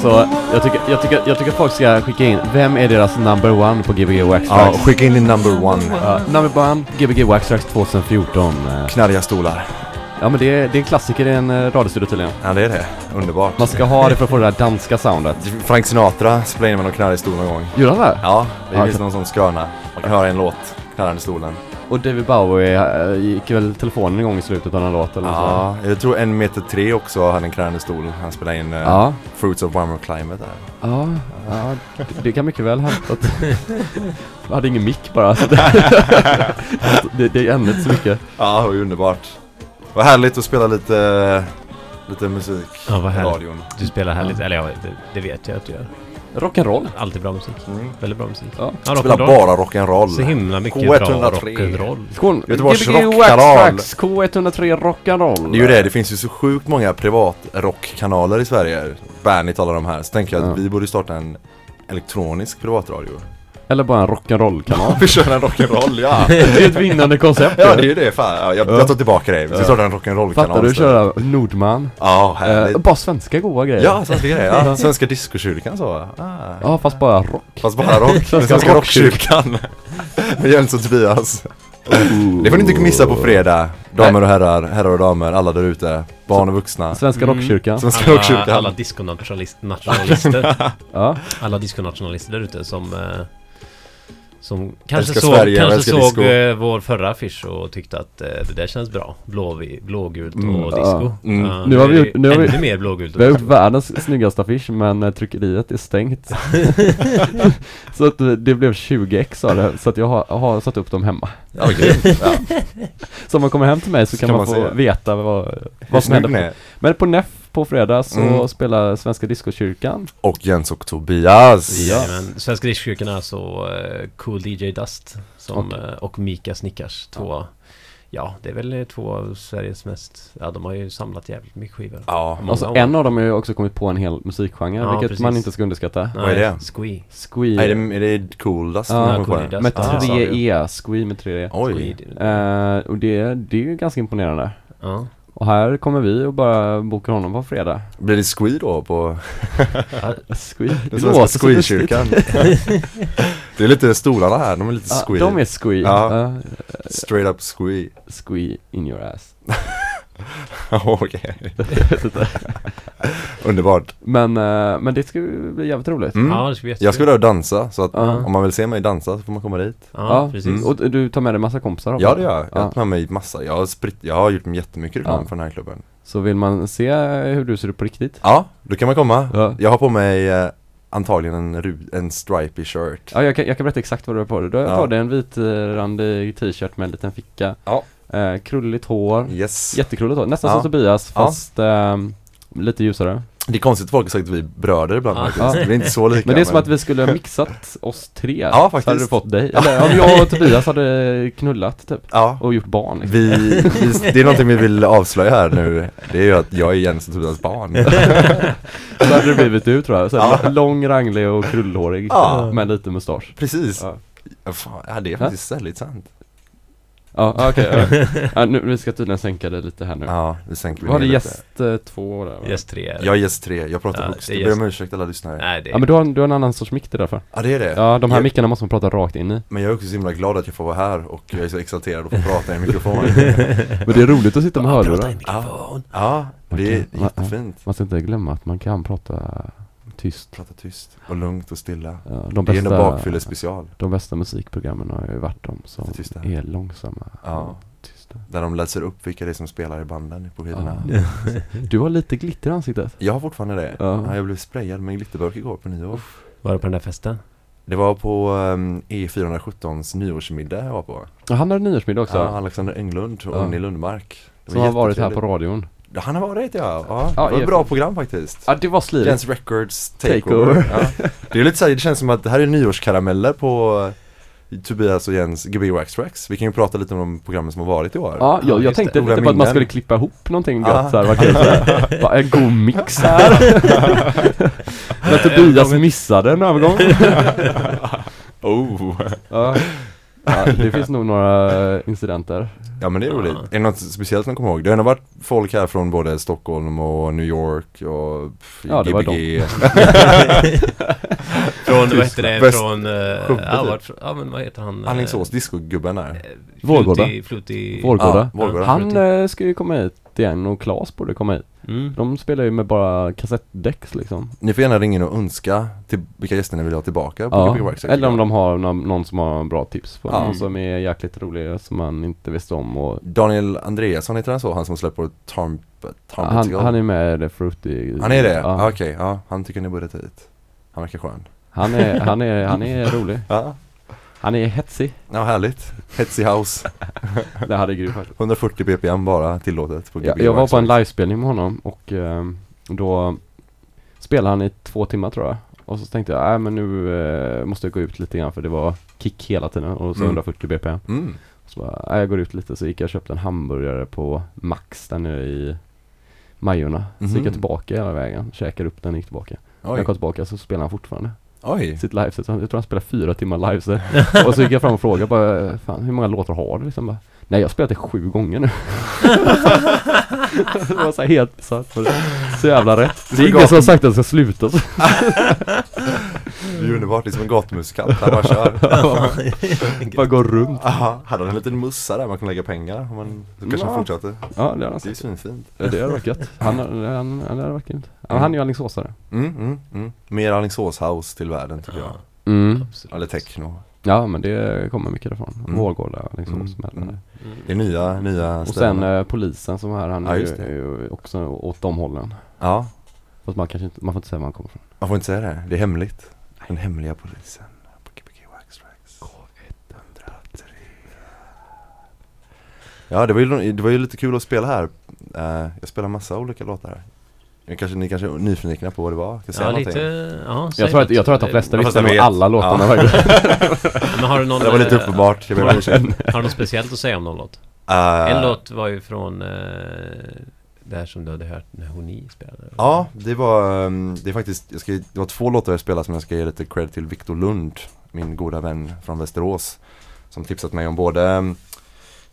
Alltså, jag tycker, jag, tycker, jag tycker folk ska skicka in, vem är deras number one på Gbg Wax Ja, skicka in din number one. Ja, number one, Gbg Wax Tracks 2014. eh. Knarriga stolar. Ja men det är, det är en klassiker i en eh, radiostudio tydligen. Ja, det är det. Underbart. Man ska ha det för att få det där danska soundet. Frank Sinatra spelade in med någon knarrig stol någon gång. Gjorde han det? Ja, det Ja, finns okej. någon sån skröna. Man kan höra en låt, knarrande stolen. Och David Bowie eh, gick väl telefonen igång i slutet av den låt eller nåt Ja, jag tror en meter tre också hade en knarrande stol. Han spelade in uh, Ja, Fruits of Warmer Climate där. ja, ja det, det kan mycket väl hända att... Jag hade ingen mick bara. så det, (laughs) det, det hände inte så mycket. Ja, det var underbart. Vad härligt att spela lite, lite musik Ja, vad i härligt. radion. Du spelar härligt, eller ja, det, det vet jag att du gör. Rock'n'roll. Alltid bra musik. Mm. Väldigt bra musik. Ja. Ja, Spelar bara rock'n'roll. Så himla mycket K103. bra rock'n'roll. Göteborgs rockkanal. Tracks K103 Rock'n'roll. Det är ju det, det finns ju så sjukt många privatrockkanaler i Sverige. Banit alla de här. Så tänker jag att Ja. vi borde starta en elektronisk privatradio. Eller bara en rock'n'roll-kanal. (laughs) Vi kör en rock'n'roll, ja! (laughs) det är ett vinnande koncept. Ja det är ju det, fan. Ja, jag, jag tar tillbaka det. Vi ska starta en rock'n'roll-kanal Fattar du? Köra Nordman. Ja, Eh, härligt. bara svenska goa grejer. Ja, svenska grejer. Ja. (laughs) Svenska discokyrkan så. Ah. Ja, fast bara rock. Fast bara rock. Svenska svenska rockkyrkan. Med Jens och Tobias. Det får ni inte missa på fredag. Damer och herrar, herrar och damer, alla där ute. Barn och vuxna. Svenska Mm. rockkyrkan. Svenska Alla, rockkyrkan. alla disconationalister Ja. alla disconationalister där ute som eh, som kanske såg, Sverige, kanske såg disco. eh, vår förra affisch och tyckte att eh, det där känns bra. Blå, blågult och Mm, disco. Mm. Ja, Nu har vi gjort- nu har vi- ännu mer blågult och Vi har gjort världens snyggaste affisch men eh, tryckeriet är stängt. (laughs) så att eh, det blev 20 ex av det, så att jag har, har satt upp dem hemma. Grymt. (laughs) Ja. Så om man kommer hem till mig så kan, Kan man, man få veta vad, vad som händer. Men på NEF på fredag så Mm. spelar Svenska Discokyrkan. Och Jens och Tobias. Ja. Jajamän. Svenska Diskkyrkan är alltså eh, Cool DJ Dust som, Och- eh, och Mika Snickars. Två, ja. det är väl eh, två av Sveriges mest, ja de har ju samlat jävligt mycket skivor. Ja. Många Alltså en av dem har ju också kommit på en hel musikgenre, Ja, vilket precis. man inte ska underskatta. Vad är det? Squee. Squee. Nej, är det, är det? Ja, som kommer på Cool det? Dust. med Ja, tre. E, Squee med tre E. Oj. Eh, och det, det är ju ganska imponerande. Ja. Och här kommer vi och bara bokar honom på fredag. Blir det Squee då på Squee. den svenska Squee-kyrkan? det är lite stolarna här, de är lite Ja, Squee. de är Squee. Ja. Ja, Straight up Squee. squee in your ass. (laughs) Okej. (laughs) Underbart. Men, eh, men det ska ju bli jävligt roligt. Mm. ja, det ska bli Jag ska och dansa, så att Ja. om man vill se mig dansa så får man komma dit. Ja, precis. Mm. Och du tar med dig massa kompisar hoppas Ja det gör jag. Jag har Ja. tagit med mig massa. Jag har, spritt, jag har gjort jättemycket reklam Ja. för den här klubben. Så vill man se hur du ser ut på riktigt? Ja, då kan man komma. Ja. Jag har på mig eh, antagligen en, ru- en stripy shirt. Ja, jag kan, jag kan berätta exakt vad du har på dig. Du har Ja. på dig en vitrandig t-shirt med en liten ficka. Ja. Eh, krulligt hår. Yes. Jättekrulligt hår. Nästan Ja. som Tobias Ja. fast ehm, lite ljusare. Det är konstigt att folk har sagt att vi är bröder ibland Ja. faktiskt. Vi är inte så (laughs) lika Men det är som att vi skulle ha mixat oss tre. Ja, Så hade faktiskt. du fått dig. Eller om jag och (laughs) Tobias hade knullat typ. Ja, Och gjort barn liksom. vi, vi, (laughs) det är någonting vi vill avslöja här nu Det är ju att jag är Jens och Tobias barn Så hade det blivit du tror jag. Så Ja. Lång, ranglig och krullhårig. Ja. Med lite mustasch. Precis Ja. ja. Fan, ja, det är faktiskt väldigt sant Ja, ja, okej. ja. (laughs) ja, nu, vi ska tydligen sänka det lite här nu. Ja, det sänker vi har du ner gäst eh, två där? va? Yes 3 Jag är gäst tre, jag pratar Ja, högst, det jag ber om gäst- ursäkt alla lyssnare Nej det är Ja men du har, du har en annan sorts mick till därför. Ja det är det Ja, de här jag, mickarna måste man prata rakt in i. Men jag är också så himla glad att jag får vara här och jag är så exalterad att få (laughs) prata i en mikrofon (laughs) Men det är roligt att sitta med Prata i hörlurar. mikrofon. Ja, det är jättefint Man ska inte glömma att man kan prata tyst. Prata tyst och lugnt och stilla Ja, de Det är en bästa, bakfylle special de bästa musikprogrammen har ju varit de som tysta. är långsamma Ja. tysta. Där de läser upp vilka det är som spelar i banden på skivorna Ja. Du har lite glitter i ansiktet. Jag har fortfarande det Ja. ja. Jag blev sprayad med glitterburk igår på nyår Var det på den där festen? Det var på um, E417s nyårsmiddag jag var på Ja, Han har nyårsmiddag också. ja, Alexander Englund och Ja. Unni Lundmark Det som har varit här på radion. Han har varit ja, ja. Ja, det var ett bra program faktiskt Ja, det var slirigt. Jens Records Takeover, Takeover. Ja. (laughs) Det är lite så här, det känns som att det här är nyårskarameller på Tobias och Jens Gbg Wax Tracks Vi kan ju prata lite om de programmen som har varit i år Ja, jag, jag tänkte det. lite på att man skulle klippa ihop någonting gött såhär, (laughs) vad såhär. Bara en god mix här. (laughs) När Tobias missade en övergång. Oh. Ja. Ja, (laughs) det finns nog några incidenter. Ja men det är roligt. Ja. Är det något speciellt man kommer ihåg? Det har nog varit folk här från både Stockholm och New York och pff, Ja, det var Gbg. (laughs) (laughs) Från, vad heter det, Väst- från... Uh, ja, vart, ja men vad heter han? eh, Alingsås, discogubben där. eh, Vårgårda. Fluti. Vårgårda. Ja, Vårgårda. Han eh, ska ju komma hit igen och Claes borde komma hit. Mm. De spelar ju med bara kassettdäck liksom. Ni får gärna ringa in och önska till vilka gäster ni vill ha tillbaka på Ja. Eller om de har någon, någon som har bra tips på Ja. någon som är jäkligt rolig som man inte visste om och Daniel Andreasson heter han så? Han som släpper på Tarm... han, han är med i The Fruity han är det? Ja. Okej, ja. Han tycker ni borde ta hit. Han verkar skön. Han är, han är, han är rolig. Ja. Han är hetsig. Ja, härligt. Hetsy House. Det hade grym faktiskt. 140 bpm bara tillåtet på Jag, jag var på en livespelning med honom och ehm, då spelade han i två timmar tror jag. Och så tänkte jag, nej men nu eh, måste jag gå ut lite grann för det var kick hela tiden och så Mm. 140 bpm. Mm. Så bara, nej, jag går ut lite så gick jag och köpte en hamburgare på Max där nere i Majorna. Så gick Mhm. jag tillbaka hela vägen, käkade upp den och gick tillbaka. När Oj. jag kom tillbaka så spelade han fortfarande Oj. sitt liveset. Jag tror han spelade fyra timmar liveset. (laughs) och så gick jag fram och frågade bara, fan hur många låtar har du liksom? Bara, Nej jag har spelat det sju gånger nu. (laughs) det var så här helt satt på det. Så jävla rätt. Det är ingen som har sagt att det ska sluta så. (laughs) Det är underbart, det är som en gatumusikant, han bara kör (laughs) Bara går runt. Aha, hade han en liten mussa där man kan lägga pengar om man så kanske han Ja. fortsatte Ja det har han Det är svinfint Ja, det hade varit gött. Han, han, han, han hade varit grymt. Ja, han är ju alingsåsare. mm, mm, mm. Mer Alingsås house till världen tycker jag Mm. Eller techno Ja men det kommer mycket därifrån. Mm. Vårgårda liksom. Mm, mm. Mm. Det är nya, nya Och sen ställen. eh, polisen som är här, han Ja, ju, är ju också åt de hållen. Ja, Fast man kanske inte, man får inte säga var han kommer ifrån. man får inte säga det, det är hemligt Den hemliga polisen. På Gbg Wax Tracks K103 Ja det var, ju, det var ju lite kul att spela här. Eh, Jag spelar massa olika låtar. Här Jag kanske, Ni kanske är nyfikna på vad det var? Ska jag säga Ja, lite... Ja, Jag tror, att, jag tror att de flesta visste jag nog alla låtarna Ja. (laughs) Men har du någon... Det var lite eh, uppenbart, jag ber om ursäkt Har du något speciellt att säga om någon låt? (laughs) Eh, En låt var ju från... Uh, det här som du hade hört när Honi spelade. Ja, det var, ehm, det är faktiskt, jag ska, det var två låtar jag spelade som jag ska ge lite cred till Viktor Lund, min goda vän från Västerås. Som tipsat mig om både ehm,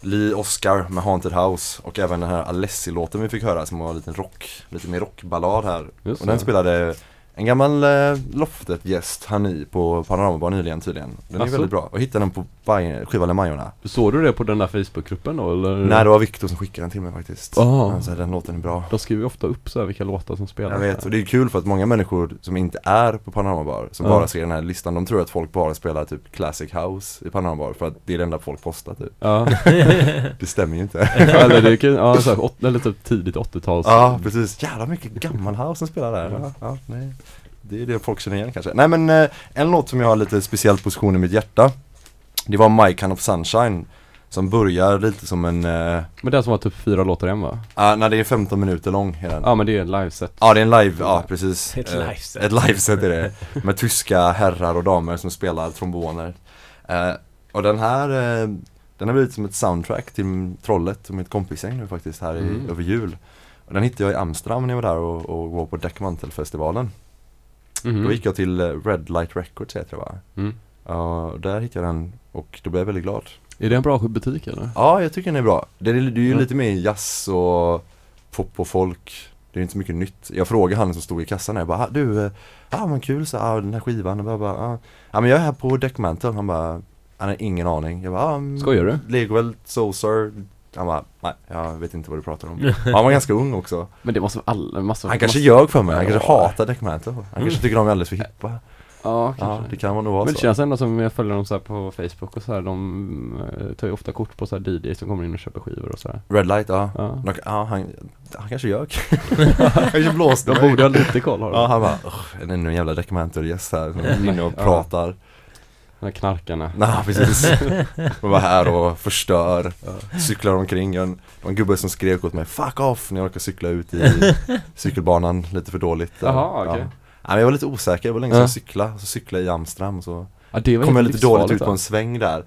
Lee Oscar med Haunted House och även den här Alessi-låten vi fick höra som var lite rock, lite mer rockballad här. Just Och den spelade en gammal eh, Loftet-gäst, Hani, på Panoramabar nyligen tydligen. Den är Asså? väldigt bra. Och hittade den på Bajen- Skiva Majorna. Såg du det på den där Facebookgruppen då eller? Nej, det var Viktor som skickade den till mig faktiskt. Ah. Han sa den låten är bra. De skriver ju ofta upp så här vilka låtar som spelas. Jag vet, och det är kul för att många människor som inte är på Panoramabar, som Ja. bara ser den här listan, de tror att folk bara spelar typ Classic House i Panoramabar för att det är det enda folk postar typ. Ja, (laughs) Det stämmer ju inte. eller det kan, ja så här, åt, eller typ tidigt 80-tals. ja, precis. Jävla mycket gammal house som spelar där. Ja, ja, nej. Det är det folk känner igen kanske. Nej men eh, en låt som jag har lite speciell position i mitt hjärta, det var My Kind of Sunshine Som börjar lite som en, uh, Men den som var typ fyra låtar igen va? när det är 15 minuter lång. Ja men det är en liveset. Ja det är en live, ja precis Ett Eh, liveset. Ett liveset är det Med tyska herrar och damer som spelar tromboner Eh, Och den här eh, Den har blivit som ett soundtrack till Trollet och mitt kompisgäng nu faktiskt här i, Mm. över jul och Den hittade jag i Amsterdam när jag var där och, och var på Deckmantelfestivalen Mhm. Då gick jag till eh, Red Light Records heter det va? Mm. Ja, där hittade jag den och då blev jag väldigt glad Är det en bra butik eller? Ja, jag tycker den är bra. Det är, det är ju Ja. lite mer jazz och pop och folk. Det är inte så mycket nytt. Jag frågade han som stod i kassan där, jag bara, "Ah, du, eh, ja men kul så, ah, den här skivan. Och jag bara, ah. ja men jag är här på Deckmantle. Han bara, han har ingen aning. Jag bara, ah, mm, Skojar du? Legowelt, Soulsar. Han bara, nej jag vet inte vad du pratar om. (laughs) Han var ganska ung också. Men det måste alla, massor Han kanske massor- ljög för mig, han Ja. kanske hatar Deckmantle. Han kanske tycker de är alldeles för hippa. Ja, Ja, kanske. det kan nog vara Men det så. känns ändå som jag följer dem så här på Facebook och så här, de eh, tar ju ofta kort på så här DJs som kommer in och köper skivor och så här. Red Light, ja. Ja. Ja, han, han kanske ljög. (laughs) han kanske blåste De borde ha lite koll har de. Ja han bara, "Ugh, är det ännu en jävla Deckmantle-gäst här som (laughs) är inne och Ja. pratar De knarkarna. Nej precis (laughs) Och var här och förstör Cyklar omkring, jag, det var en gubbe som skrek åt mig 'Fuck off' när jag råkade cykla ut i (laughs) cykelbanan lite för dåligt. Jaha, okej. ja. Nej, men jag var lite osäker, det var länge sedan Ja. jag cyklade, så cyklade jag i Amsterdam så Ja, det var kom jag lite dåligt ut på en sväng där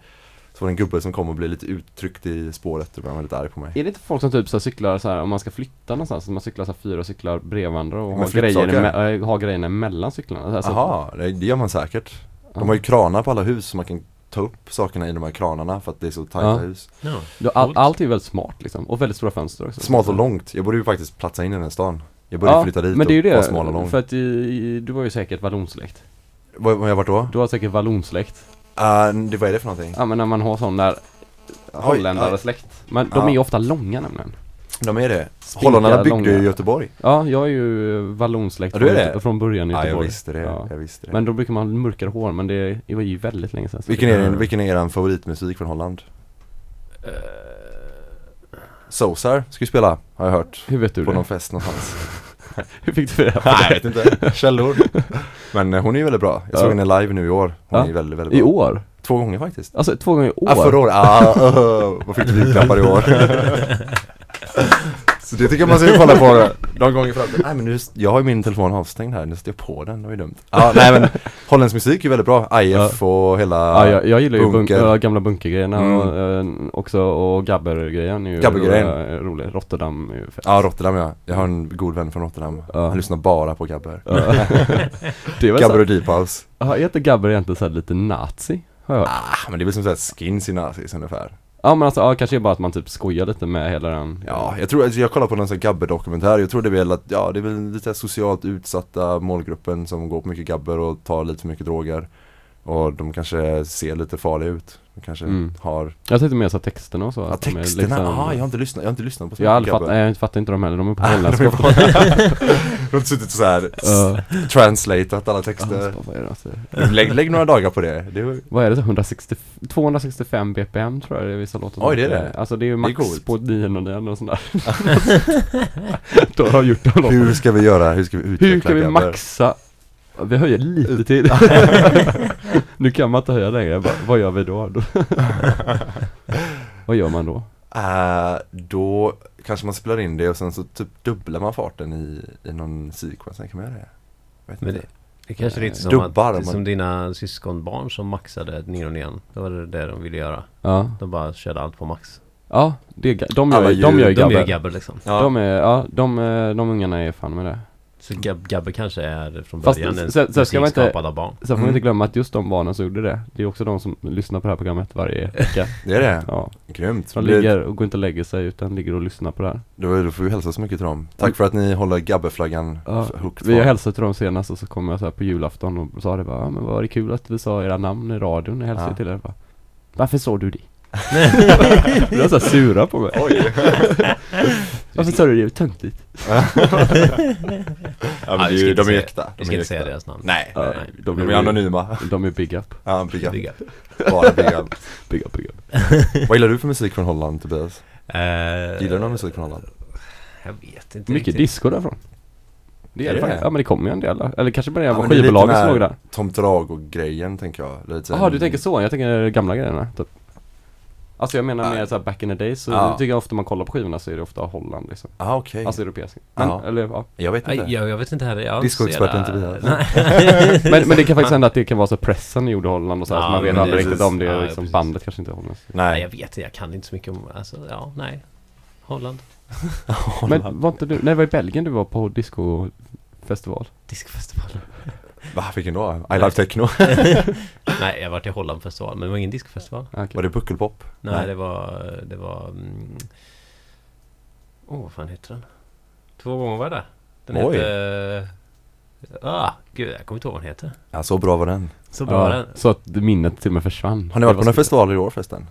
Så var det en gubbe som kom och blev lite uttryckt i spåret och var väldigt arg på mig Är det inte folk som typ så här cyklar så här om man ska flytta någonstans, att man cyklar så här fyra cyklar bredvid varandra och har, grejer äh, har grejerna mellan cyklarna? Alltså, Jaha, det, det gör man säkert De har ju kranar på alla hus så man kan ta upp sakerna i de här kranarna för att det är så tajta Ja. hus. Ja. All, allt är väldigt smart liksom, och väldigt stora fönster också. Smalt och långt, jag borde ju faktiskt platsa in i den här stan. Jag borde Ja, flytta dit men det är ju och vara smal och det, lång. för att i, du var ju säkert vallonsläkt. Vad vad har jag varit då? Du har säkert vallonsläkt. Uh, det, vad är det för någonting? Ja men när man har sån där holländare släkt. Men de Ja. är ju ofta långa nämligen De är det? Spinkiga, Holländarna byggde ju långa. i Göteborg Ja, jag är ju vallonsläkt Ja, du är från, det? från början i Ja, Göteborg jag visste det, Ja. jag visste det Men då brukar man ha mörkare hår, men det, det var ju väldigt länge sedan vilken, är, vilken är er favoritmusik från Holland? Sosar ska ju spela, har jag hört Hur vet du På det? någon fest någonstans (laughs) Hur fick du det? Nej jag vet inte, källor (laughs) Men eh, hon är ju väldigt bra, jag såg Ja. henne live nu i år Hon Ja. är väldigt, väldigt I bra år? Två gånger faktiskt Alltså två gånger i år? Ah, förra året, ah, uh, vad fick du julklappar i år? (laughs) (laughs) Så det tycker jag man ska kolla på de gånger fram Nej men nu, jag har ju min telefon avstängd här, nu sätter jag på den, det var ju dumt Ja nej men Holländsk musik är väldigt bra, IF och hela Ja, jag, jag gillar ju bunk, Bunker. äh, gamla bunkergrejerna Mm. och, äh, också och Gabber-grejen är ju Gabber-grejen. rolig. Rotterdam är ju fett. Ja Rotterdam ja, jag har en god vän från Rotterdam Ja. Han lyssnar bara på Gabber Ja. (laughs) det Gabber så, och Deep House ja, är inte Gabber egentligen så här lite nazi? Har jag hört. Ah, men det är väl som såhär skins i nazis ungefär Ja men alltså, ja, kanske är bara att man typ skojar lite med hela den. Ja, jag tror, alltså jag kollar på någon sån här Gabber-dokumentär, jag tror det är väl att, ja det är väl lite socialt utsatta målgruppen som går på mycket Gabber och tar lite för mycket droger. Och de kanske ser lite farliga ut, de kanske Mm. har Jag tänkte mer så texterna och så Ja är texterna, liksom- ah, jag har inte lyssnat, jag har inte lyssnat på så Jag aldrig fattat, jag fattar inte dem heller, de är på (laughs) är holländska på- (laughs) De har inte suttit så här (laughs) Ja. translatat alla texter är det alltså? lägg, lägg några dagar på det, det är, Vad är det? så? 160, 265 bpm tror jag det är vissa låtar Oj, det är det. Alltså det är ju max coolt. på 909 och sånt där Då har gjort de låtarna. Hur ska vi göra, hur ska vi utveckla Hur kan vi maxa? Vi höjer lite till (laughs) Nu kan man inte höja längre, Vad- vad gör vi då? (laughs) vad gör man då? Eh, då kanske man spelar in det och sen så typ dubblar man farten i, i någon sequence, kan man göra det? Vet Men inte. Det kanske är lite som, Dubbar, att, man- som dina syskonbarn som maxade neon igen. Det var det de ville göra. Ja, De bara körde allt på max. ja det de Alla gör, de gör ju De gör gabber liksom. Ja. De är, ja, de, eh, de ungarna är fan med det Så gab, gabber kanske är från Fast början en så- så ska man inte- skapad av barn. Sen får man Mm. inte glömma att just de barnen som gjorde det Det är också de som lyssnar på det här programmet varje (laughs) vecka Det är det? Ja, Grymt. de ligger och går inte och lägger sig utan ligger och lyssnar på det här Då, då får vi hälsa så mycket till dem. Tack för att ni håller Gabberflaggan Ja, högt Vi har hälsat till dem senast och så kom jag så här på julafton och sa det bara ja, men vad var det kul att vi sa era namn i radion, jag hälsade Ja. till er bara, Varför sa du det? (laughs) (laughs) de var så sura på mig Oj! Varför sa du det? Töntigt (laughs) ja, men Ja, det är ju, de är säga- äkta. Vi ska inte säga deras namn. Nej, Ja, nej. de De är är anonyma. De är big up, Ja, big up. Big up. Bara big up. (laughs) big up, big up (laughs) Vad gillar du för musik från Holland Tobias? Eh, Gillar du någon musik från Holland? Jag vet inte Mycket riktigt. disco därifrån Det är Är det det? faktiskt, ja men det kommer ju en del där. Eller kanske bara det Ja, var lite skivbolaget som låg där Tom Trago-grejen tänker jag. Jaha du tänker så, jag tänker gamla grejerna typ. Alltså jag menar mer såhär back in the days, så Ja. tycker jag ofta man kollar på skivorna så är det ofta Holland liksom. Ah, okej. Alltså europeiska. Men, Ja. eller ja. jag vet inte. jag, jag vet inte heller. Jag Discoexperten ser- Tobias. Nej. (laughs) Men, men det kan faktiskt hända att det kan vara så pressen gjorde Holland och så, här, Ja, så man vet aldrig riktigt om det, Ja, liksom, precis. bandet kanske inte är holländskt. Nej, Nej. jag vet inte. Jag kan inte så mycket om... Alltså, ja, nej. Holland. (laughs) Men var inte du, nej det var i Belgien du var på discofestival? Discofestival. Va, vilken då? I Love Techno? (laughs) nej, jag varit i Hollandfestival, men det var ingen discofestival. Ah, okej. Var det Puckelpop? Nej, Nej. det var... Det var... mm, Åh, vad fan heter den? Två gånger var jag där. Den Oj. hette... Ah, gud, jag kommer inte ihåg vad den heter. Ja, så bra var den. Så bra var Ja, den. så att det minnet till och med försvann. Har ni varit på några var festivaler i år förresten?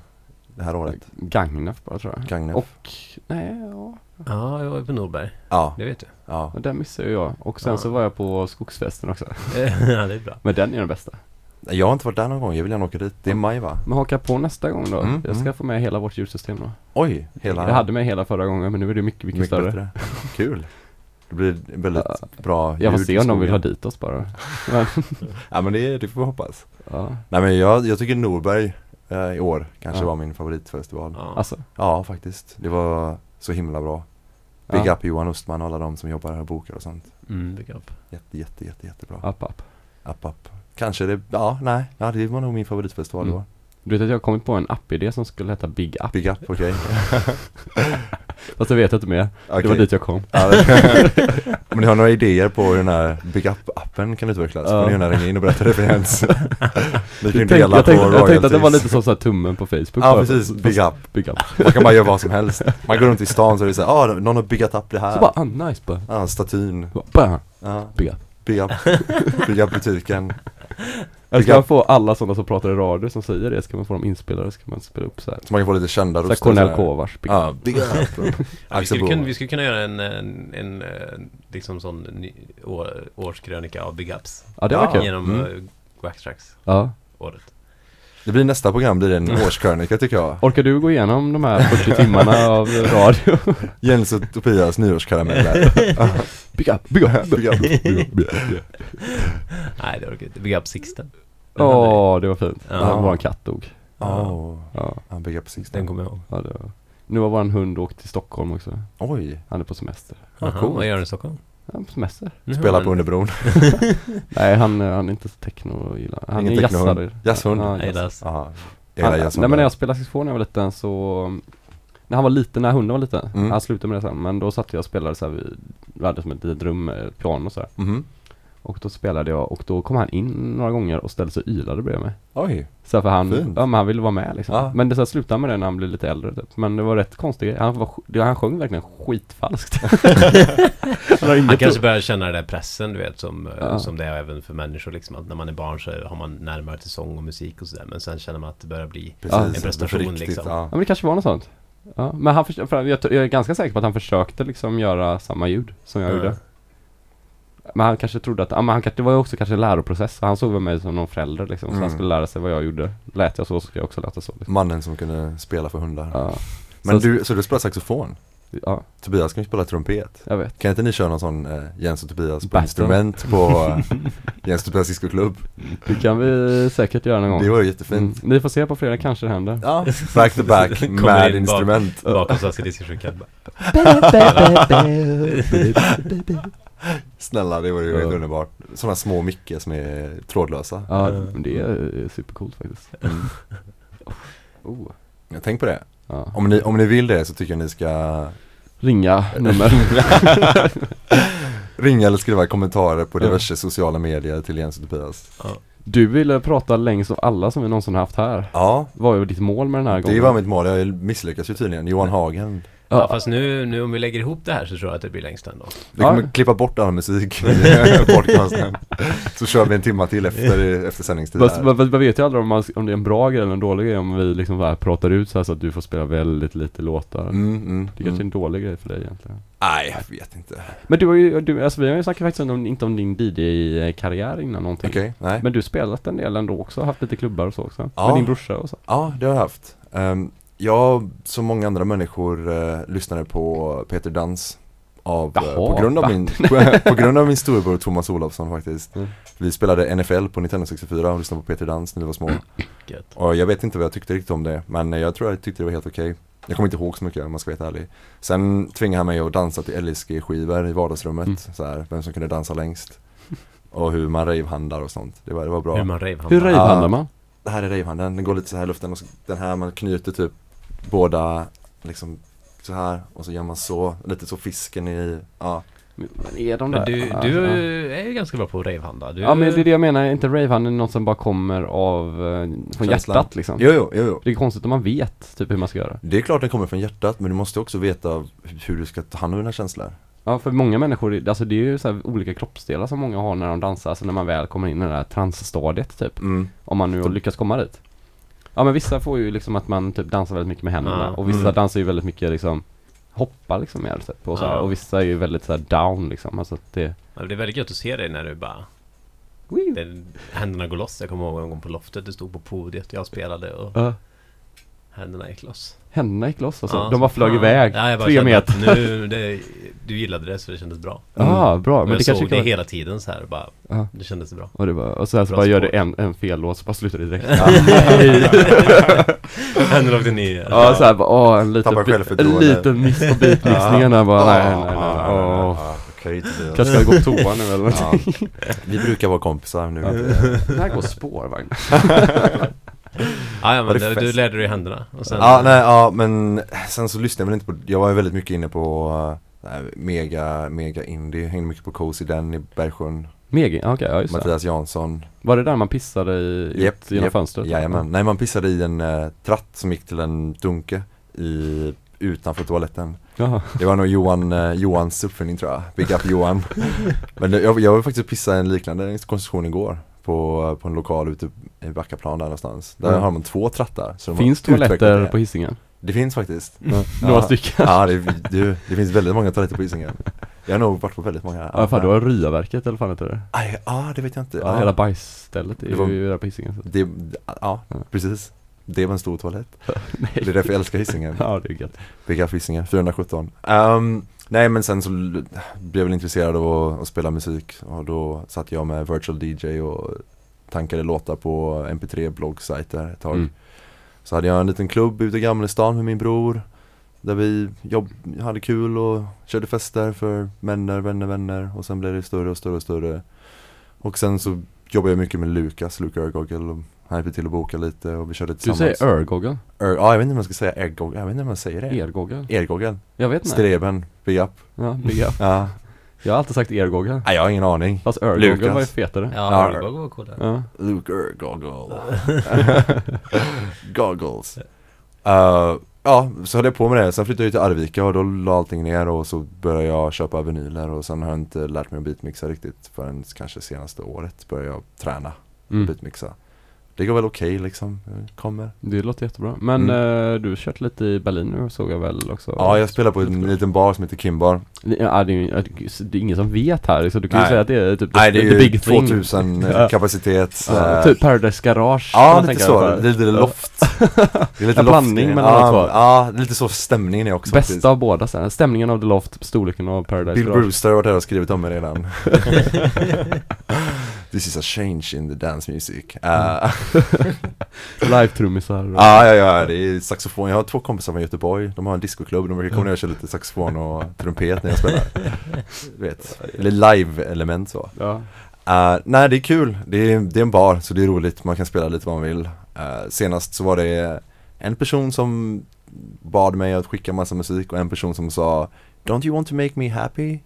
Det här året? Gagnef bara tror jag. Gagnef? Och, nej ja. Ja, jag var på Norberg. Ja, Det vet du. ja. Och den missade jag. Och sen Ja. så var jag på skogsfesten också. (laughs) ja, det är bra. Men den är den bästa. Jag har inte varit där någon gång, jag vill gärna åka dit. Det är maj va? Men haka på nästa gång då. Mm, jag ska mm. få med hela vårt ljudsystem då. Oj, hela... Jag hade med hela förra gången men nu är det mycket, mycket, mycket större. bättre. Kul. Det blir väldigt Ja. bra Jag får ljud se i om de vill ha skogen. dit oss bara. Men, (laughs) Ja men det, det får vi hoppas. ja. Nej men jag, jag tycker Norberg eh, i år kanske Ja. var min favoritfestival. Ja. Ja. Alltså. faktiskt. Det var så himla bra. Big ja. up Johan Östman och alla de som jobbar här och bokar och sånt. Mm, big up. Jätte, jätte, jätte, jättebra. Up, up. Up, up. Kanske det, ja nej, ja, det var nog min favoritfestival i Mm. år. Du vet att jag har kommit på en app-idé som skulle heta Big Up. Big up, okej. (laughs) Fast det vet jag inte mer. Det var Okej. dit jag kom. Ja, det- (laughs) Om ni har några idéer på hur den här Big Up-appen kan utvecklas, Ja. får ni gärna ringa in och berätta det för Jens. (laughs) Ni kan Jag ju tänkte, dela jag, på tänkte, jag tänkte att det var royalties. lite som så här tummen på Facebook. Ja bara. precis, Fast- Big Up. Big Up. Man kan bara göra vad som helst. Man går runt i stan så är det såhär, ah någon har biggat upp det här. Så bara, ah nice bara. Ja, statyn. Bara, Ja, Big Up. Big Up butiken. Jag Big ska Up. få alla sådana som pratar i radio som säger det, ska man få dem inspelade, ska man spela upp så här. Så man kan få lite kända röster. Cornel. Kovars, Big Ja, Up. Big Up. Ja, vi, skulle kunna, vi skulle kunna göra en, en, en, eh, liksom sån ny, år, årskrönika av Big Ups. Ja det var Ja. kul. Genom Mm. mm. Waxtracks Ja. året. Det blir nästa program, blir en årskrönika tycker jag. Orkar du gå igenom de här 40 timmarna av radio? (laughs) Jens och Tobias nyårskarameller. (laughs) Big Up, Big Up, Big Up. Big Up. Big Up. Nej, det var inte. Big Up Sixten. Åh, det var fint. Ja. Ja. Våran katt dog. Oh. Ja, Ja, Big Up Six. Den kommer jag ihåg. ja det var. Nu har våran hund åkt till Stockholm också. Oj, Han är på semester. Vad Jaha, coolt. vad gör den i Stockholm? Han är på semester. spela på Underbron. (laughs) Nej, han, han är inte så techno gillar. Han Ingen är jazzare. Jazzhund. Ja, Nej, jazz. jag Han, nej men när jag spelade saxofon när jag var liten så När han var liten, när hunden var liten, Mm. han slutade med det sen Men då satt jag och spelade så här, vi, hade som ett litet rum med ett piano och så här. Mhm. Och då spelade jag och då kom han in några gånger och ställde sig och ylade bredvid mig Oj, Så för han, Fint. ja men han ville vara med liksom Ja. Men det så här, slutade med det när han blev lite äldre typ. Men det var rätt konstigt, han, var, sk- det- han sjöng verkligen skitfalskt (laughs) Han Han kanske börjar känna den där pressen du vet som, eh, Ja. som det är även för människor liksom att när man är barn så har man närmare till sång och musik och sådär men sen känner man att det börjar bli precis. en prestation, för riktigt, liksom. Ja. Ja men det kanske var något sånt Ja, men han förs- för jag, jag är ganska säker på att han försökte liksom göra samma ljud som jag Ja. gjorde Men han kanske trodde att, ja men han, det var ju också kanske en läroprocess Han såg väl mig som någon förälder liksom, så Mm. han skulle lära sig vad jag gjorde Lät jag så, så ska jag också låta så liksom. Mannen som kunde spela för hundar. Ja, Men Så- du, så du spelar saxofon? ja, Tobias kan ju spela trumpet. jag vet Kan inte ni köra någon sån eh, Jens och Tobias på Battle. instrument på eh, (laughs) Jens och Tobias discoklubb? Det kan vi säkert göra någon gång Det var ju mm. jättefint. Ni får se på fredag, kanske det händer Ja, back to back Kommer med in bak- instrument. bakom Svenska Discosjukan. Snälla, det var ju Ja. helt underbart. Sådana små mickar som är trådlösa. Ja, det är supercoolt faktiskt Mm. (laughs) oh. Jag tänk på det. ja. Om ni, om ni vill det så tycker jag ni ska Ringa (laughs) nummer (laughs) ringa eller skriva kommentarer på Ja. diverse sociala medier till Jens och Tobias. Du ville prata längst av alla som vi någonsin har haft här Ja, Vad var ditt mål med den här gången? det var mitt mål. Jag misslyckas ju tydligen. Johan Hagen. Ja, Ja, fast nu, nu om vi lägger ihop det här så tror jag att det blir längst ändå. Vi Ja. kommer klippa bort all musik (laughs) podcasten. Så kör vi en timma till efter, efter sändningstid. Vad, vad, vad vet ju aldrig om, man, om det är en bra grej eller en dålig grej om vi liksom bara pratar ut så här så att du får spela väldigt lite låtar Mm, mm, Det kanske är mm. en dålig grej för dig egentligen Nej, jag vet inte. Men du har ju, du, alltså vi har ju snackat faktiskt om, inte om din DJ-karriär innan någonting Okej, nej. Men du har spelat en del ändå också, haft lite klubbar och så också Ja. Med din brorsa och så Ja, det har jag haft. Um, jag, som många andra människor, uh, lyssnade på Peter Dans av, eh, Jaha, på, grund av va? min, (laughs) (laughs) på, grund av min storebror Thomas Olofsson faktiskt. Mm. Vi spelade NFL på Nintendo 64 och lyssnade på Peter Dans när vi var små. (coughs) Och jag vet inte vad jag tyckte riktigt om det, men jag tror jag tyckte det var helt okej. Jag kommer inte ihåg så mycket om man ska vara helt ärlig. Sen tvingade han mig att dansa till LSG-skivor i vardagsrummet, Mm. så här, vem som kunde dansa längst. Och hur man ravehandlar och sånt. Det var, det var bra. Hur man rave Hur ravehandlar man? Det här är ravehandeln, den går lite så här i luften och så, den här man knyter typ båda liksom så här och så gör man så, lite så fisken i, ja. Men är de där? Du, du ja. är ju ganska bra på att ravehandla. Du, Ja men det är det jag menar, är inte ravehandel något som bara kommer av, eh, från Känslan. hjärtat liksom? Jo, jo, jo, jo. Det är konstigt om man vet typ hur man ska göra. Det är klart den kommer från hjärtat men du måste också veta hur du ska ta hand om dina känslor. Ja för många människor, alltså det är ju så här olika kroppsdelar som många har när de dansar, alltså när man väl kommer in i det här transstadiet typ. Mm. Om man nu lyckas komma dit. Ja men vissa får ju liksom att man typ dansar väldigt mycket med händerna Ja. och vissa Mm. dansar ju väldigt mycket liksom Hoppa liksom mer typ och så här, Ja. och vissa är ju väldigt så här down liksom, alltså att det Ja, det är väldigt gött att se dig när du bara det, Händerna går loss. Jag kommer ihåg en gång på loftet. Du stod på podiet. Jag spelade och Ja. händerna gick loss. Händerna gick loss alltså, Ja, de bara flög iväg, Ja, jag bara tre meter Nu, det, du gillade det så det kändes bra. Ja, ah, bra, Men men jag det såg kanske det kan hela tiden så här bara. Ja. Det kändes bra. Och det var, och sen så Bra bara gör spår. en, en fel låt så bara slutar det direkt Händerna åkte ner. Ja (laughs) (laughs) såhär bara, åh en liten, en liten miss på beatmixningen där (laughs) bara, nej nej nej, nej. Åh. ja, okej Tobias. Kanske ska gå på toa nu eller Ja. någonting Vi brukar vara kompisar nu. Det här går spårvagn Ja, ja Var men det du, du lärde dig händerna. Och sen, Ja, nej, ja men sen så lyssnade jag väl inte på, jag var ju väldigt mycket inne på uh, mega, mega indie, hängde mycket på Cozy Den i Bergsjön, Megi, ja, okej, ja just Mattias Jansson. Var det där man pissade i, Japp, ut genom japp. fönstret? Jajamän, nej man pissade i en uh, tratt som gick till en dunke i, utanför toaletten. Jaha, Det var nog Johan, eh, Johans uppfinning tror jag, Big Up Johan (laughs) Men jag, jag var faktiskt pissa en liknande konstruktion igår på, på en lokal ute i Backaplan där någonstans Där Mm. har man två trattar finns toaletter på Hisingen? Det finns faktiskt. Några Ja. stycken? Ja det, det, det finns väldigt många toaletter på Hisingen Jag har nog varit på väldigt många Ja fan, det var Ryaverket eller fan heter det? Aj, Ja det vet jag inte. Ja, hela bajsstället är Det var- ju där på Hisingen så. det, Ja Ja. precis. Det var en stor toalett. (laughs) Det är därför jag älskar Hisingen Ja det är gött. Big Hisingen, 417 Ehm, Nej men sen så blev jag väl intresserad av att, att spela musik. Och då satt jag med Virtual DJ och tankade låtar på mp3 bloggsajter ett tag. Mm. Så hade jag en liten klubb ute i Gamlestan med min bror Där vi jobb, hade kul och körde fester för vänner, vänner, vänner och sen blev det större och större och större. Och sen så jobbade jag mycket med Lukas, Luke Örgogel och han hjälpte till att boka lite och vi körde Du tillsammans. Säger Örgogel? Ör, Ja jag vet inte om man ska säga Ergogel, jag vet inte om man säger det. Ergogel? Ergogel, Jag vet inte. Streben, Big Up. Ja, big up. Ja, Jag har alltid sagt Ergogel Nej, jag har ingen aning Fast Lukas. var ju fetare Ja, det var coolt. Ja, Luke Goggle (laughs) Goggles uh, Ja, så höll jag på med det. Sen flyttade jag till Arvika och då la allting ner och så började jag köpa vinyler och sen har jag inte lärt mig att beatmixa riktigt förrän kanske senaste året började jag träna mm. beatmixa. Det går väl okej liksom, Jag kommer. Det låter jättebra Men Mm. eh, du har kört lite i Berlin nu såg jag väl också Ja, jag spelar på en liten bar som heter Kimbar. Ja, det, är, ju- det är ingen som vet här så du kan ju Nej. säga att det är typ Nej, det är ju big thing 2000 (laughs) Ja. kapacitet. Ja, eh, typ Paradise Garage Ja, lite så. Det är lite loft. (laughs) Det är lite En blandning mellan ja, de två. Ja, lite så stämningen är också. Bästa av båda sen, stämningen av The Loft, storleken av Paradise Bill Garage Brewster har varit här och skrivit om mig redan (laughs) This is a change in the dance music. Uh, (laughs) Live-trummisar och- (laughs) Ja, ja, ja, det är saxofon. Jag har två kompisar från Göteborg, de har en discoklubb, de brukar komma ner och köra lite saxofon och trumpet när jag spelar. Du vet, eller live-element så. Ja, Uh, nej det är kul, det är, det är en bar så det är roligt, man kan spela lite vad man vill. Uh, Senast så var det en person som bad mig att skicka massa musik och en person som sa Don't you want to make me happy?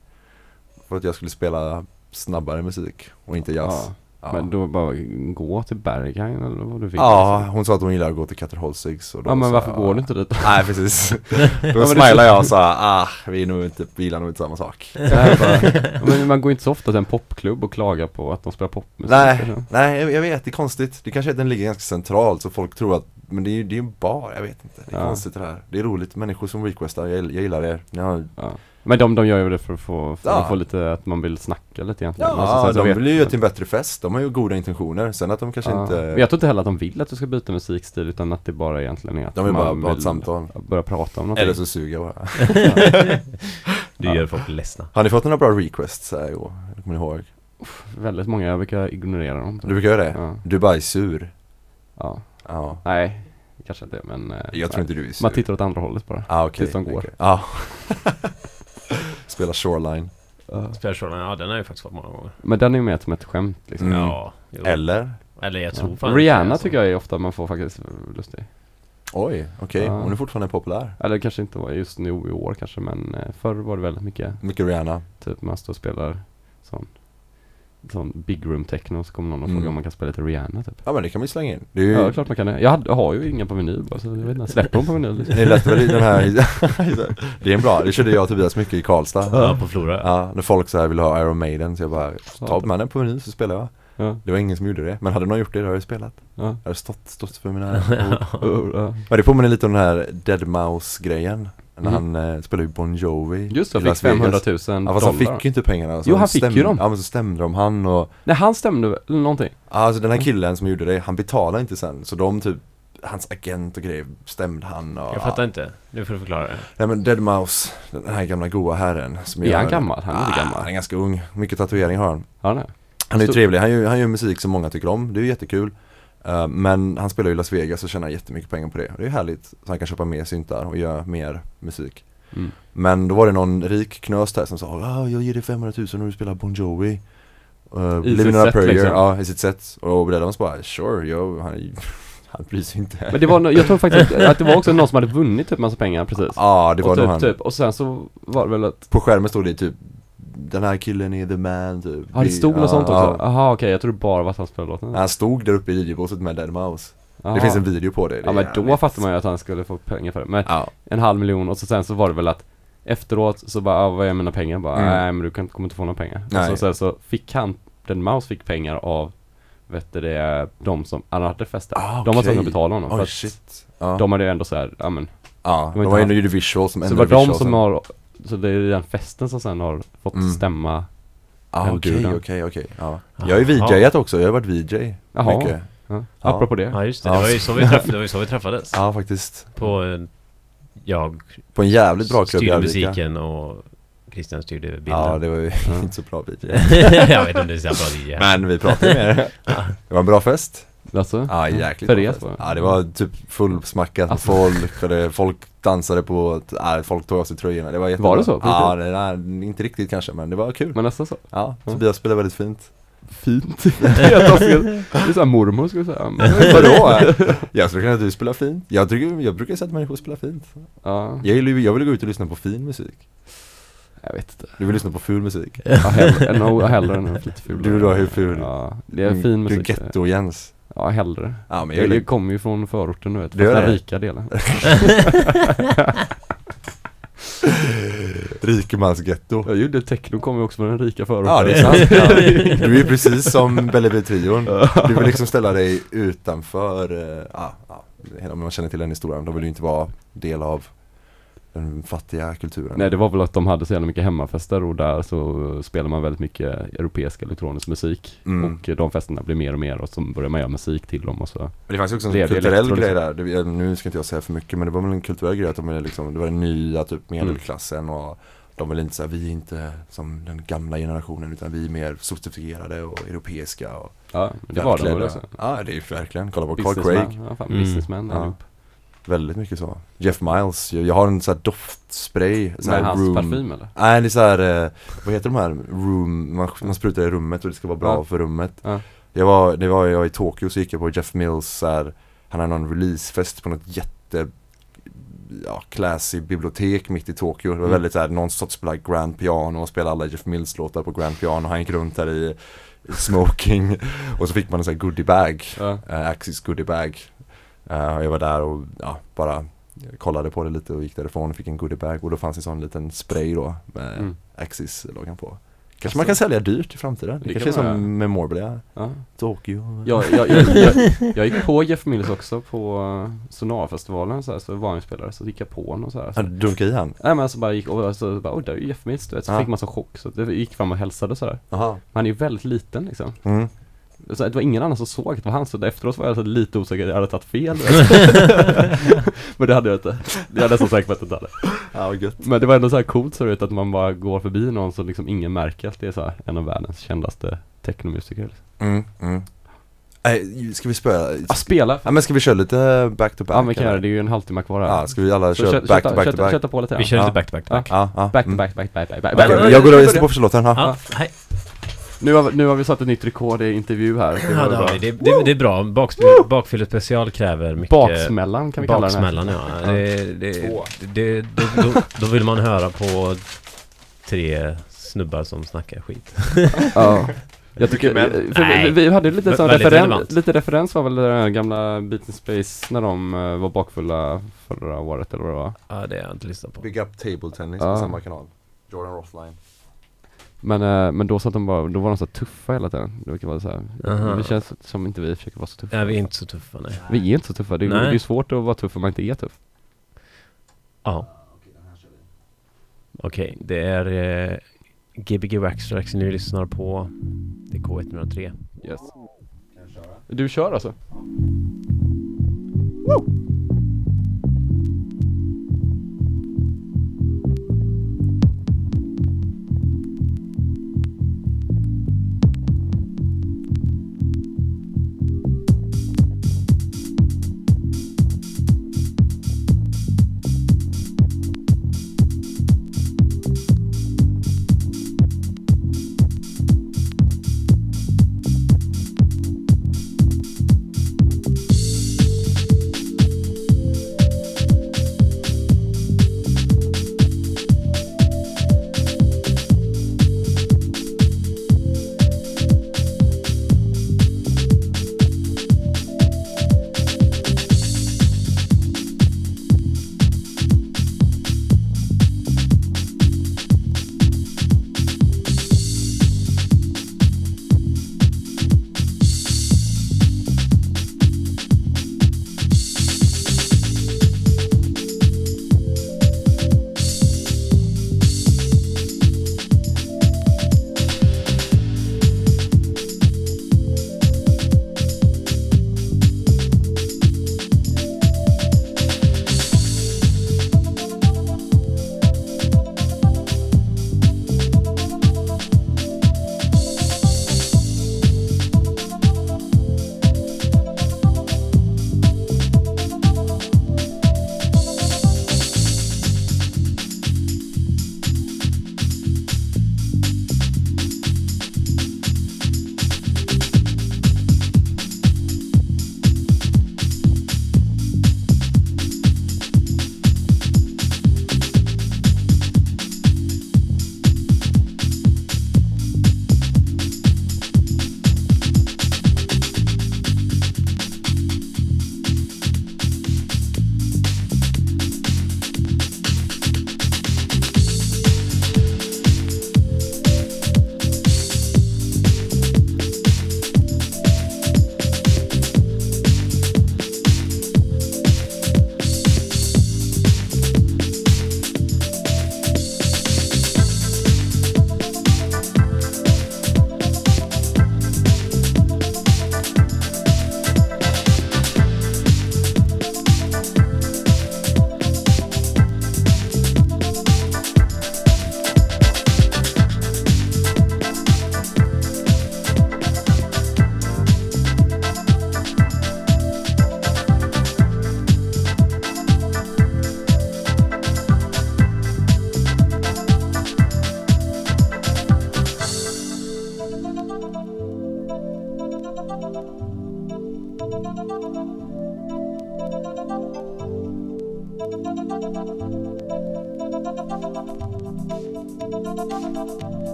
För att jag skulle spela snabbare musik och inte jazz Ja, men då bara gå till Berghain eller vad du vill ja hon sa att hon gillar att gå till då Ja men varför går du inte dit? Nej precis, (laughs) då smilade jag och sa ah, vi är nog inte, vi gillar nog inte samma sak (laughs) Nej, bara, men man går inte så ofta till en popklubb och klagar på att de spelar popmusik Nej, nej jag, vet, det är konstigt. Det kanske är att den ligger ganska centralt så folk tror att Men det är ju det är en bar, jag vet inte. Det är Ja. konstigt det här. Det är roligt, människor som requestar, jag, jag gillar er. Ni har, Ja. Men de, de gör ju det för att få, för Ja. att få lite, att man vill snacka lite egentligen ja, Alltså, sen så de vet- vill ju göra till en bättre fest. De har ju goda intentioner. Sen att de kanske Ja. inte Men jag tror inte heller att de vill att du ska byta musikstil utan att det bara egentligen är att De vill bara man ha ett samtal. Börja prata om någonting Eller så suger jag bara. (laughs) Du gör folk ledsna. Har ni fått några bra requests här i år? Kommer ni ihåg? Väldigt många, jag brukar ignorera dem Du brukar göra det? Ja, Du bara är sur. ja. Ja. Nej, kanske inte men eh, Jag tror nej. inte du är Man sur. tittar åt andra hållet bara. Ah, okej. tills de går. okej. Ja. (laughs) Spela Shoreline. Spelkjolen, ja den har ju faktiskt varit många gånger. Men den är ju mer som ett skämt liksom. Mm. Ja, jo. Eller? Eller jag tror Ja. fan Rihanna alltså. tycker jag är ofta man får faktiskt lust i. Oj, okej. Ja. Hon är fortfarande populär. Eller kanske inte var just nu i år kanske men eh, förr var det väldigt mycket Mycket Rihanna. typ man står och spelar sån Sån big room techno så kommer någon och Mm. frågar om man kan spela lite Rihanna typ. Ja men det kan vi slänga in. Det är ju... Ja klart man kan det. Jag, hade, jag har ju inga på vinyl bara så jag vet inte, släpper de på vinyl liksom. Ni läste väl i den här (laughs) Det är en bra, det körde jag och Tobias mycket i Karlstad Ja, på Flora. Ja, när folk så här ville ha Iron Maiden så jag bara Ta med den på vinyl så spelar jag Ja, Det var ingen som gjorde det, men hade någon gjort det då hade jag spelat ja. Jag hade stått, stått för mina ord Uh, uh. Men det påminner lite om den här Dead Mouse grejen När Mm. han eh, spelade ju Bon Jovi Just det, fick Las Vegas. 500 000 Ja fast han dollar. fick ju inte pengarna så Jo, han fick ju stämde- dem. Ja men så stämde de han och Nej han stämde väl, någonting. Alltså den här killen som gjorde det, han betalade inte sen Så de typ Hans agent och grejer stämde han och Jag fattar inte. Nu får du förklara det. Nej men Dead Mouse, den här gamla goa herren som Är han gör- gammal? Han är inte Ah, gammal. Han är ganska ung, mycket tatuering har han Ja, nej. Han är ju trevlig, han gör, han gör musik som många tycker om, det är ju jättekul Eh, Men han spelar ju i Las Vegas och tjänar jättemycket pengar på det. Det är härligt, så han kan köpa mer syntar och göra mer musik. Mm. Men då var det någon rik knös där som sa ah, jag ger dig 500 000 om du spelar Bon Jovi. Uh, I sitt prayer, liksom. ja i sitt set. Och Brad Evans bara sure, yo, han, (laughs) han bryr sig inte. Men det var, jag tror faktiskt att det var också någon som hade vunnit typ massa pengar precis. Ja det var och typ, han. typ, och sen så var det väl att, På skärmen stod det typ Den här killen är the man typ ja det stod något sånt också. Jaha okej, jag trodde bara att han spelade låten. Han stod där uppe i videobåset med Dead Mouse Jaha. Det finns en video på det, det Ja är men då fattar man ju att han skulle få pengar för det. Men Ja, en halv miljon och så sen så var det väl att Efteråt så bara, ah, vad är mina pengar? Bara, Mm. nej men du kan, kommer inte få några pengar. Nej. Och så, sen så fick han, den Mouse fick pengar av Vet du det, de som, han hade festat. Ah, De var tvungna att betala honom. för oj att shit ja. De hade ju ändå så här, ja men ja, de var ju gjorde visual som Så det var de som har, så det är den festen som sen har fått Mm. stämma Ja den okej, okej, okej, ja. Jaha. Jag har ju VJat också, jag har varit VJ Jaha, mycket. Ja. Apropå det. Ja just det, det var ju så vi, träff- det var ju så vi träffades. Ja faktiskt. På, eh, jag På en jävligt bra klubb styrde musiken och Christian styrde bilden. Ja det var ju (laughs) inte så bra VJ (laughs) jag vet inte om det är så bra DJ. Men vi pratade med det Det var en bra fest Alltså? Ja jäkligt er var det? Ja det var typ fullsmackat med Alltså. folk och det, folk dansade på, ja, folk tog av sig tröjorna, det var jättebra Var det så? Ja, det, nej, inte riktigt kanske men det var kul Men nästan så. Ja. Tobias spelade väldigt fint Fint. (laughs) Det är såhär mormor skulle jag säga. Men, (laughs) Vadå? Jag skulle kunna att du spelar fint Jag, tycker, jag brukar säga att människor spelar fint ja, jag, ju- jag vill gå ut och lyssna på fin musik jag vet inte. Du vill lyssna på ful musik Ja, hellre, nog hellre än lite ful. Du vill ha hur ful? Ja, det är fin musik. Du är getto-Jens Ja, hellre. Ja men Jag, jag, kommer ju från förorten du vet, gör den rika delen. (laughs) Rikemansgetto Jag gjorde techno kommer ju också från den rika förorten. Ja det är sant (laughs) ja. Du är precis som Bellevue-trion Du vill liksom ställa dig utanför, eh, ja, ja, om man känner till den historien, de vill ju inte vara del av den fattiga kulturen Nej det var väl att de hade så jävla mycket hemmafester och där så spelar man väldigt mycket europeisk elektronisk musik. Mm. Och de festerna blir mer och mer och så börjar man göra musik till dem och så. Men det fanns också en kulturell grej där, det, nu ska inte jag säga för mycket men det var väl en kulturell grej att de är liksom, det var den nya typ medelklassen och de vill inte säga vi är inte som den gamla generationen utan vi är mer sofistikerade och europeiska och Ja, det var de väl också. Ja det är ju verkligen, kolla på Carl Craig ja, fan, Mm. businessman Ja. Väldigt mycket så Jeff Miles, jag, har en sån här doftspray så Med hans room- parfym eller? Nej det är så här, eh, vad heter de här room, man, man sprutar i rummet och det ska vara bra Ja. för rummet Ja. Jag var, det var jag i Tokyo så gick jag på Jeff Mills så här, han hade någon releasefest på något jätte Ja, classy bibliotek mitt i Tokyo. Det var Mm. väldigt såhär, någon satt spelade grand piano och spelade alla Jeff Mills låtar på grand piano. Han gick runt där i, smoking (laughs) och så fick man en sån här goodie bag, Ja. uh, Axis goodie bag. Och jag var där och ja, bara kollade på det lite och gick därifrån och fick en goodie bag och då fanns en sån liten spray då med Mm. Axis-loggan på. Kanske Alltså. man kan sälja dyrt i framtiden. Det, Det kanske är kan man som Memorabilia, Ja. Tokyo. Jag, jag, jag, jag, jag gick på Jeff Mills också på uh, Sonarfestivalen så, här, så var han spelare så gick jag på honom så här. Ja, Så. du dunkade i han? Nej men alltså bara gick och så bara, oj där är ju Jeff Mills du vet. Så Ja. fick man så chock så det gick fram och hälsade så här. Han är ju väldigt liten liksom. Mm. Så det var ingen annan som såg att det var han så efteråt var jag så lite osäker, jag hade tagit fel. (laughs) Men det hade jag inte. Jag är nästan säker på att jag inte hade. Ja, gött. Men det var ändå så här coolt så vet att man bara går förbi någon så liksom ingen märker att det är så här en av världens kändaste technomusiker. Liksom. Mm, mm. Nej, ska vi spela? Ah, spela! Ja men ska vi köra lite back to back? Ja vi kan göra det, är ju en halvtimme kvar här. Ja, ska vi alla köra kö- back to back to back? Köta på lite Vi grann. kör Ja. lite back to back to back. Ja, ja. Back to mm. back, back, back, back, back, back. Jag går och lyssnar på förlåten, Ja, ja. hej. Nu har, vi- nu har vi satt ett nytt rekord i intervju här. Det Ja, var det, bra. det, det, det är bra. Bakfyllet special kräver mycket... Baksmällan kan vi kalla den här. Baksmällan ja. Det, det, det, då, då, då vill man höra på tre snubbar som snackar skit. (laughs) Ja. Jag tycker, för vi, vi hade lite sån referen, lite referens var väl det där gamla Beat in Space när de eh, var bakfulla förra året eller vad det var. Ja, det har jag inte lyssnat på. Big Up Table Tennis Ja. på samma kanal. Jordan Rothline. Men, eh, men då så att de var, då var de så tuffa hela tiden. Det vara så här. Aha. Det känns som inte vi försöker vara så tuffa. Nej, vi är inte så tuffa nej. Vi är inte så tuffa. Det det är ju svårt att vara tuff om man inte är tuff. Ja. Okej, det är eh, Gbg Waxtrax ni lyssnar på. Det är K103. Yes. Du kör alltså? Thank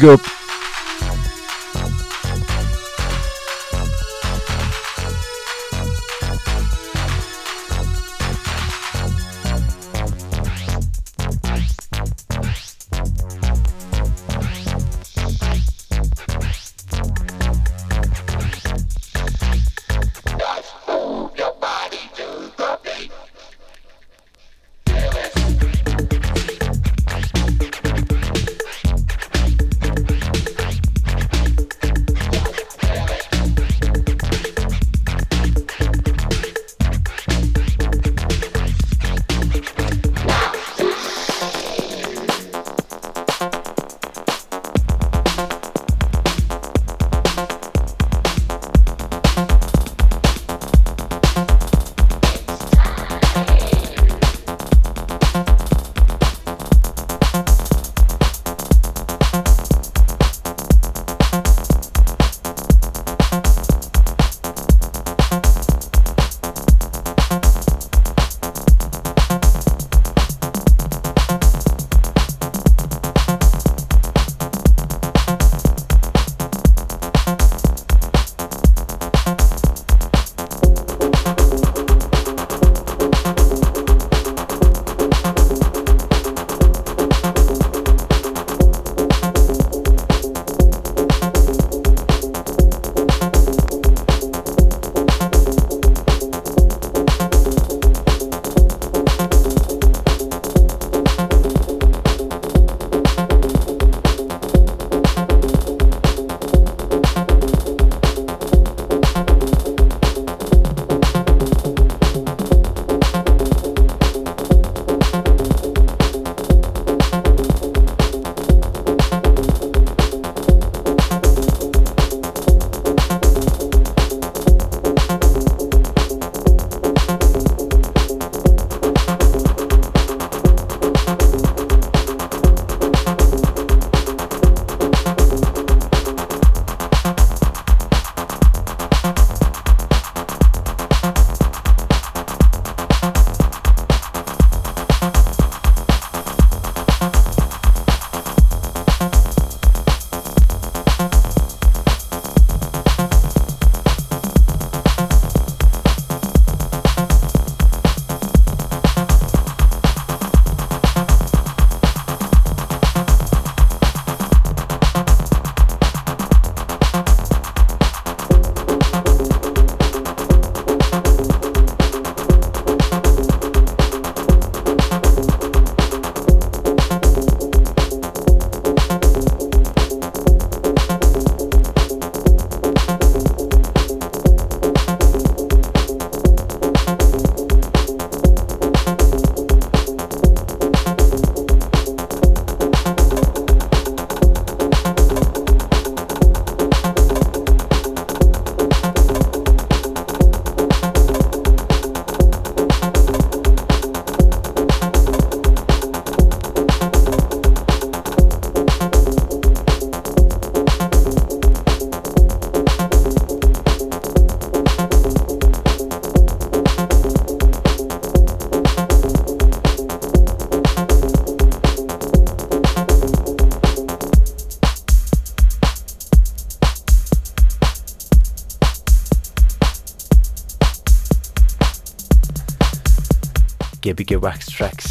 Big up.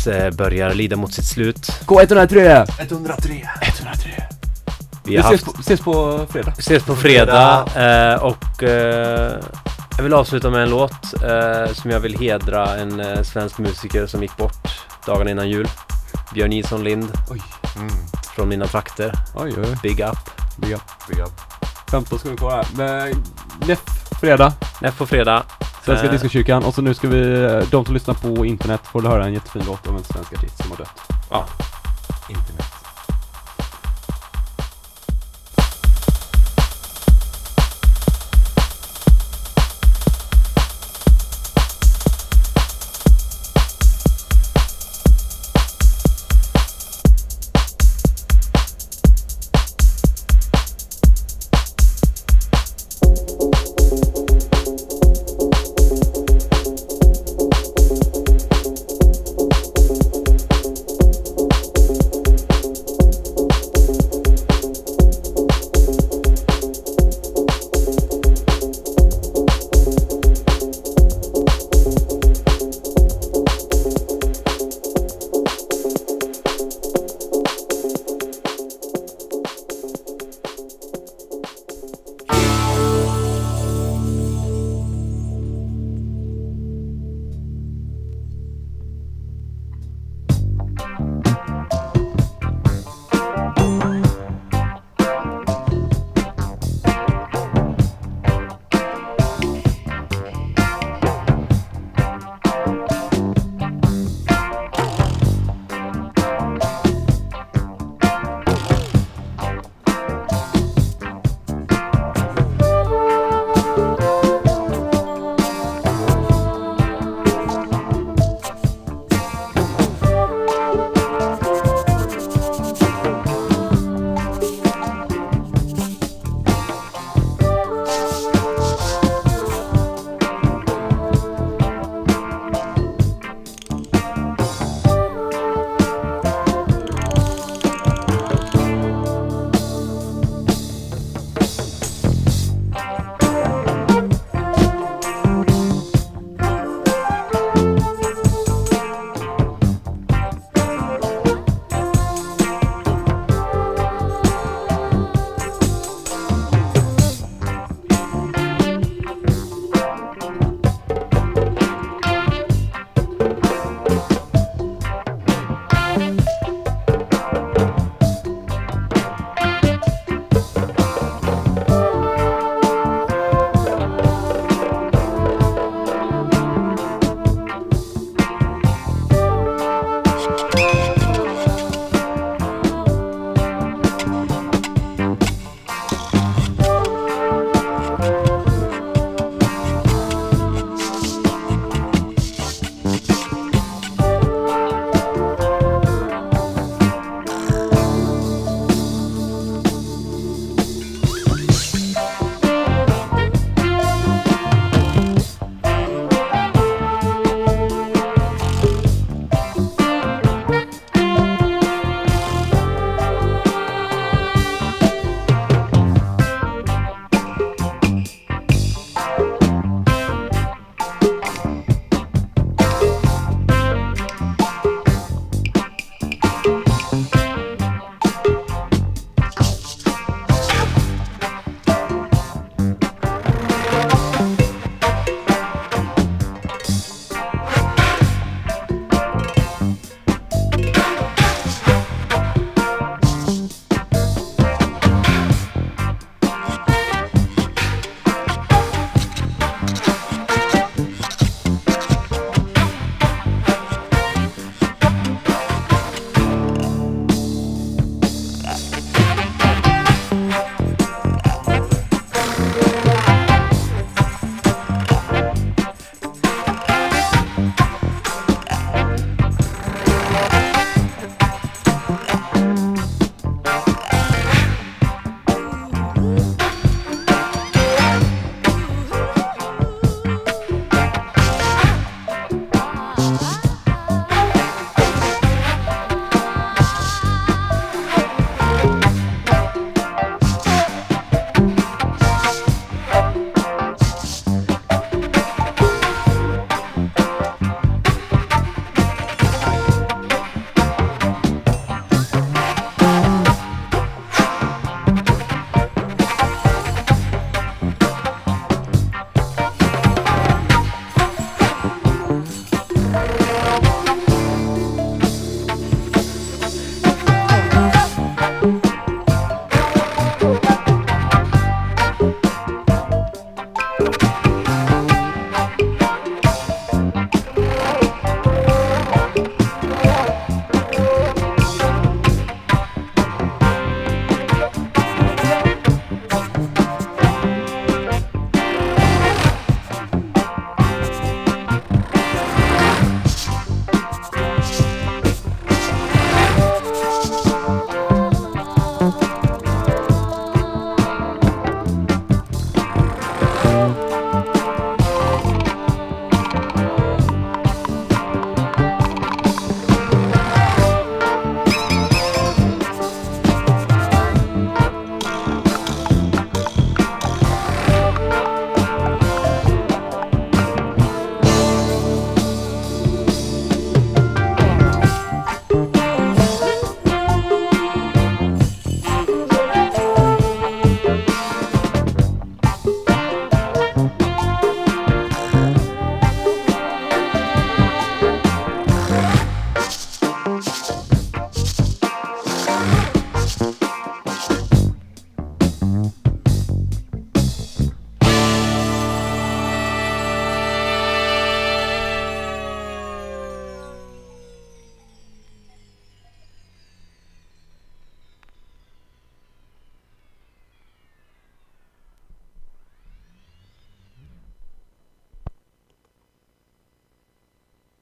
Eh, börjar lida mot sitt slut. K103! 103. 103! Vi Vi har ses haft, på, ses på fredag. ses på fredag eh, och eh, jag vill avsluta med en låt eh, som jag vill hedra en eh, svensk musiker som gick bort dagarna innan jul. Björn Nilsson Lind Mm. från mina trakter. Oj, oj, oj. Big up. Big up. Big up. 15 sekunder kvar här. Men, NEF, fredag. Näst på fredag. Svenska Eh. Discokyrkan. Och så nu ska vi, eh, de som lyssnar på internet får höra en jättefin låt om en svensk artist som har dött. Internet.